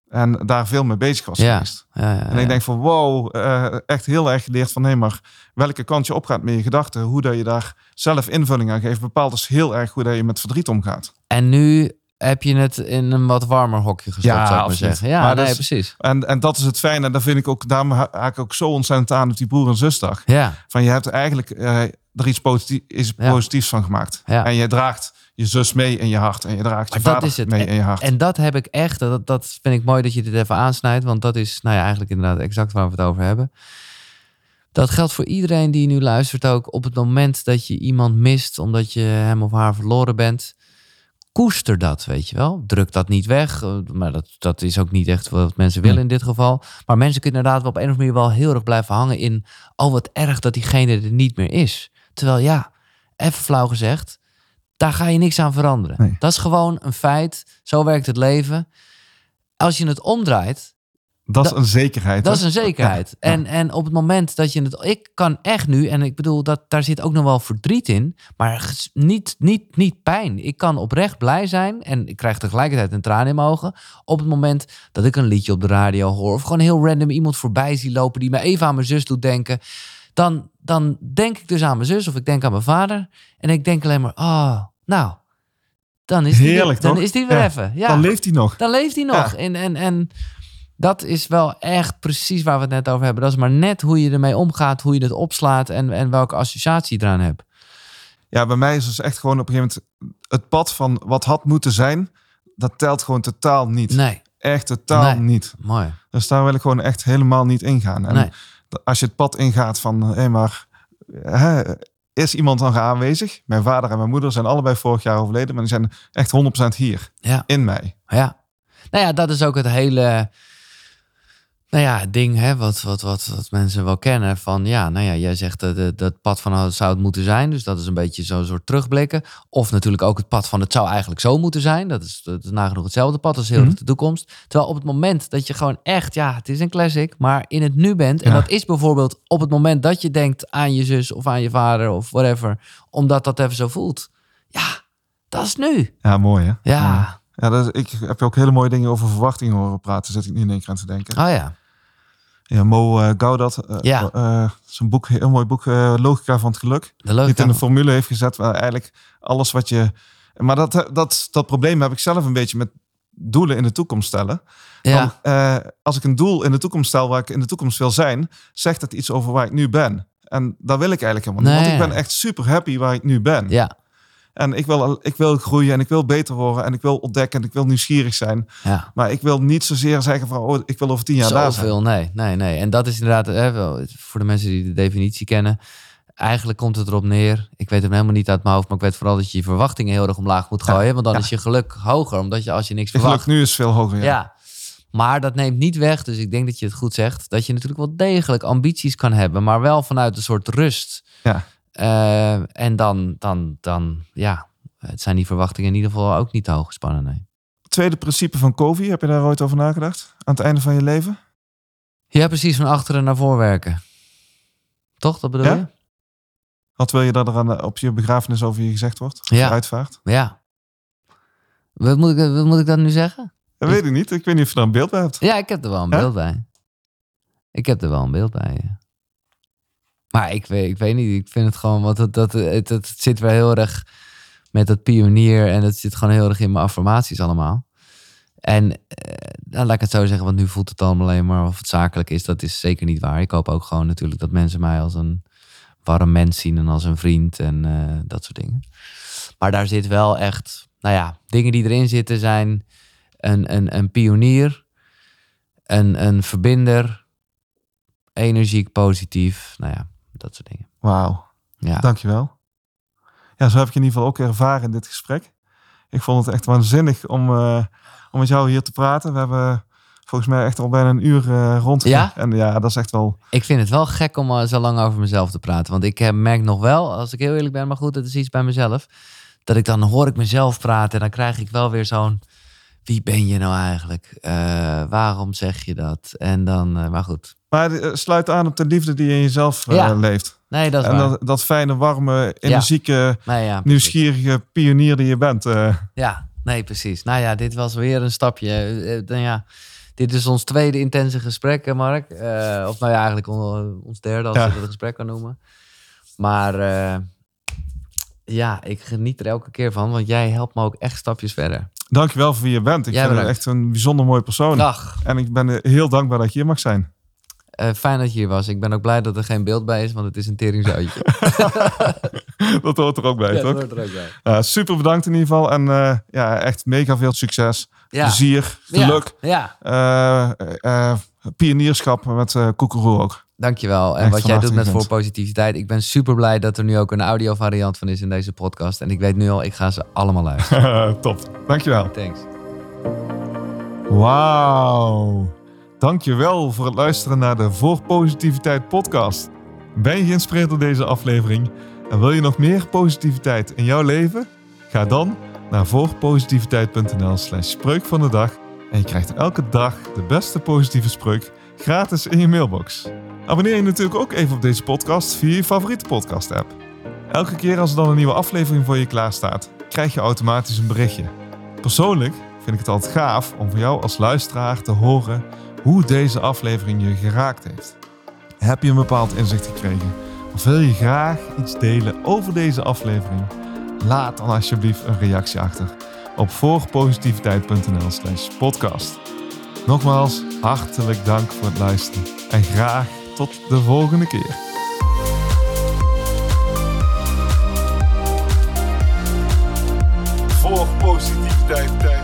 En daar veel mee bezig was Ja. geweest. ja, ja, En ik denk van wow, eh, echt heel erg geleerd van nee, maar welke kant je opgaat met je gedachten, hoe dat je daar zelf invulling aan geeft, bepaalt dus heel erg hoe dat je met verdriet omgaat. En nu heb je het in een wat warmer hokje gestopt, Ja, zou ik maar absoluut. zeggen. Ja, Maar nee, dus- precies. En, en dat is het fijne. En daar vind ik ook, daarom ha- haak ik ook zo ontzettend aan op die broer en zusdag. Ja, Van je hebt eigenlijk eh, er iets, positief, Ja. positiefs van gemaakt. Ja. En je draagt je zus mee in je hart. En je draagt je Maar dat vader is het. mee in je hart. en dat heb ik echt, dat, dat vind ik mooi dat je dit even aansnijdt, want dat is nou ja, eigenlijk inderdaad exact waar we het over hebben. Dat geldt voor iedereen die nu luistert ook. Op het moment dat je iemand mist omdat je hem of haar verloren bent, koester dat, weet je wel. Druk dat niet weg, eh, maar dat, dat is ook niet echt wat mensen willen in dit geval. Maar mensen kunnen inderdaad wel op een of andere manier wel heel erg blijven hangen in, oh wat erg dat diegene er niet meer is. Terwijl ja, even flauw gezegd, daar ga je niks aan veranderen. Nee. Dat is gewoon een feit. Zo werkt het leven. Als je het omdraait, dat is een zekerheid. dat hè? is een zekerheid. Ja, ja. En, en op het moment dat je het. Ik kan echt nu, en ik bedoel, dat, daar zit ook nog wel verdriet in, maar niet, niet, niet pijn. Ik kan oprecht blij zijn en ik krijg tegelijkertijd een traan in mijn ogen. Op het moment dat ik een liedje op de radio hoor, of gewoon heel random iemand voorbij zie lopen die me even aan mijn zus doet denken. Dan, dan denk ik dus aan mijn zus of ik denk aan mijn vader. En ik denk alleen maar, oh, nou, dan is die, Heerlijk, weer, dan toch? is die weer Ja. even. Ja. Dan leeft hij nog. Dan leeft hij nog. En, en, en dat is wel echt precies waar we het net over hebben. Dat is maar net hoe je ermee omgaat, hoe je het opslaat en, en welke associatie je eraan hebt. Ja, bij mij is dus echt gewoon op een gegeven moment het pad van wat had moeten zijn, dat telt gewoon totaal niet. Nee, Echt totaal Nee. niet. mooi. Dus daar wil ik gewoon echt helemaal niet ingaan. En Nee. als je het pad ingaat van, hé, maar hè, is iemand dan aanwezig? Mijn vader en mijn moeder zijn allebei vorig jaar overleden, maar die zijn echt 100% hier Ja. in mij. Ja. Nou ja, dat is ook het hele nou ja, ding hè, wat, wat, wat, wat mensen wel kennen. Van ja, nou ja, jij zegt dat dat- dat pad van het zou het moeten zijn. Dus dat is een beetje zo'n soort terugblikken. Of natuurlijk ook het pad van het zou eigenlijk zo moeten zijn. Dat is, dat is nagenoeg hetzelfde pad als heel erg de toekomst. Terwijl op het moment dat je gewoon echt, ja, het is een classic, maar in het nu bent. En Ja. dat is bijvoorbeeld op het moment dat je denkt aan je zus of aan je vader of whatever. Omdat dat even zo voelt. Ja, dat is nu. Ja, mooi hè? Ja. Ja, dat is- ik heb je ook hele mooie dingen over verwachtingen horen praten. Zit ik nu in één keer aan te denken. Oh ja. Ja, Mo eh, Gaudat. eh Ja. eh, zijn boek, heel mooi boek, Logica van het Geluk. De Die logica. het in een formule heeft gezet waar eigenlijk alles wat je... Maar dat, dat, dat probleem heb ik zelf een beetje met doelen in de toekomst stellen. Ja. Als ik een doel in de toekomst stel waar ik in de toekomst wil zijn, zegt dat iets over waar ik nu ben. En dat wil ik eigenlijk helemaal niet. Nee. Want ik ben echt super happy waar ik nu ben. Ja. En ik wil, ik wil groeien en ik wil beter worden en ik wil ontdekken en ik wil nieuwsgierig zijn. Ja. Maar ik wil niet zozeer zeggen van, oh, ik wil over tien jaar daar zijn. Zoveel, nee, nee, nee. En dat is inderdaad, hè, voor de mensen die de definitie kennen, eigenlijk komt het erop neer. Ik weet hem helemaal niet uit mijn hoofd, maar ik weet vooral dat je je verwachtingen heel erg omlaag moet Ja, gooien. Want dan ja. is je geluk hoger, omdat je als je niks Je geluk verwacht. nu is veel hoger. Ja. Ja. Maar dat neemt niet weg, dus ik denk dat je het goed zegt, dat je natuurlijk wel degelijk ambities kan hebben, maar wel vanuit een soort rust. Ja. Eh, en dan, dan, dan, ja, het zijn die verwachtingen in ieder geval ook niet te hoog gespannen, nee. Tweede principe van Covey, heb je daar ooit over nagedacht? Aan het einde van je leven? Ja, precies, van achteren naar voor werken. Toch, dat bedoel Ja? je? Wat wil je dat er aan, op je begrafenis over je gezegd wordt? Ja. uitvaart? Ja. Wat moet ik, wat moet ik dan nu zeggen? Dat weet ik niet. Ik weet niet of je daar een beeld bij hebt. Ja, ik heb er wel een beeld bij. Ik heb er wel een beeld bij, ja. Maar ik weet, ik weet niet, ik vind het gewoon, want het, dat, het, het zit weer heel erg met dat pionier en het zit gewoon heel erg in mijn affirmaties allemaal. En eh, nou, laat ik het zo zeggen, want nu voelt het allemaal alleen maar of het zakelijk is. Dat is zeker niet waar. Ik hoop ook gewoon natuurlijk dat mensen mij als een warm mens zien en als een vriend en eh, dat soort dingen. Maar daar zit wel echt, nou ja, dingen die erin zitten zijn een, een, een pionier, een, een verbinder, energiek, positief, nou ja, dat soort dingen. Wauw. Ja, Dankjewel. Ja, zo heb ik in ieder geval ook ervaren in dit gesprek. Ik vond het echt waanzinnig om, eh, om met jou hier te praten. We hebben volgens mij echt al bijna een uur eh rond. Ja? En ja, dat is echt wel... ik vind het wel gek om eh, zo lang over mezelf te praten. Want ik heb, merk nog wel, als ik heel eerlijk ben, maar goed, dat is iets bij mezelf. Dat ik dan hoor ik mezelf praten en dan krijg ik wel weer zo'n... Wie ben je nou eigenlijk? Waarom zeg je dat? En dan, maar goed. Maar het sluit aan op de liefde die je in jezelf eh, Ja. leeft. Nee, dat is En waar. dat, dat fijne, warme, energieke, ja, nieuwsgierige pionier die je bent. eh. Ja, nee, precies. Nou ja, dit was weer een stapje. Eh, eh, nou ja, dit is ons tweede intense gesprek, Mark. Eh, of nou ja, eigenlijk on- ons derde, als je een gesprek kan noemen. Maar eh, ja, ik geniet er elke keer van, want jij helpt me ook echt stapjes verder. Dankjewel voor wie je bent. Ik Jij vind het bedankt. echt een bijzonder mooi persoon. Dag. En ik ben eh, heel dankbaar dat je hier mag zijn. Eh, fijn dat je hier was. Ik ben ook blij dat er geen beeld bij is, want het is een teringzootje. dat hoort er ook bij, Ja, toch? dat hoort er ook bij. Super bedankt in ieder geval. En eh, ja, echt mega veel succes. Ja. Plezier, geluk. Ja, eh, eh, pionierschap met eh Koekeroe ook. dankjewel. En Echt wat jij doet met voor positiviteit. Ik ben super blij dat er nu ook een audio variant van is in deze podcast. En ik weet nu al, ik ga ze allemaal luisteren. Top. Dankjewel. Thanks. Wauw. Dankjewel voor het luisteren naar de Voor Positiviteit podcast. Ben je geïnspireerd door deze aflevering en wil je nog meer positiviteit in jouw leven? Ga dan naar voorpositiviteit.nl slash spreuk van de dag en je krijgt elke dag de beste positieve spreuk gratis in je mailbox. Abonneer je natuurlijk ook even op deze podcast via je favoriete podcast app. Elke keer als er dan een nieuwe aflevering voor je klaarstaat, krijg je automatisch een berichtje. Persoonlijk vind ik het altijd gaaf om van jou als luisteraar te horen hoe deze aflevering je geraakt heeft. Heb je een bepaald inzicht gekregen? Of wil je graag iets delen over deze aflevering? Laat dan alsjeblieft een reactie achter op voorpositiviteit.nl slash podcast. Nogmaals, hartelijk dank voor het luisteren en graag tot de volgende keer. Voor positiviteit.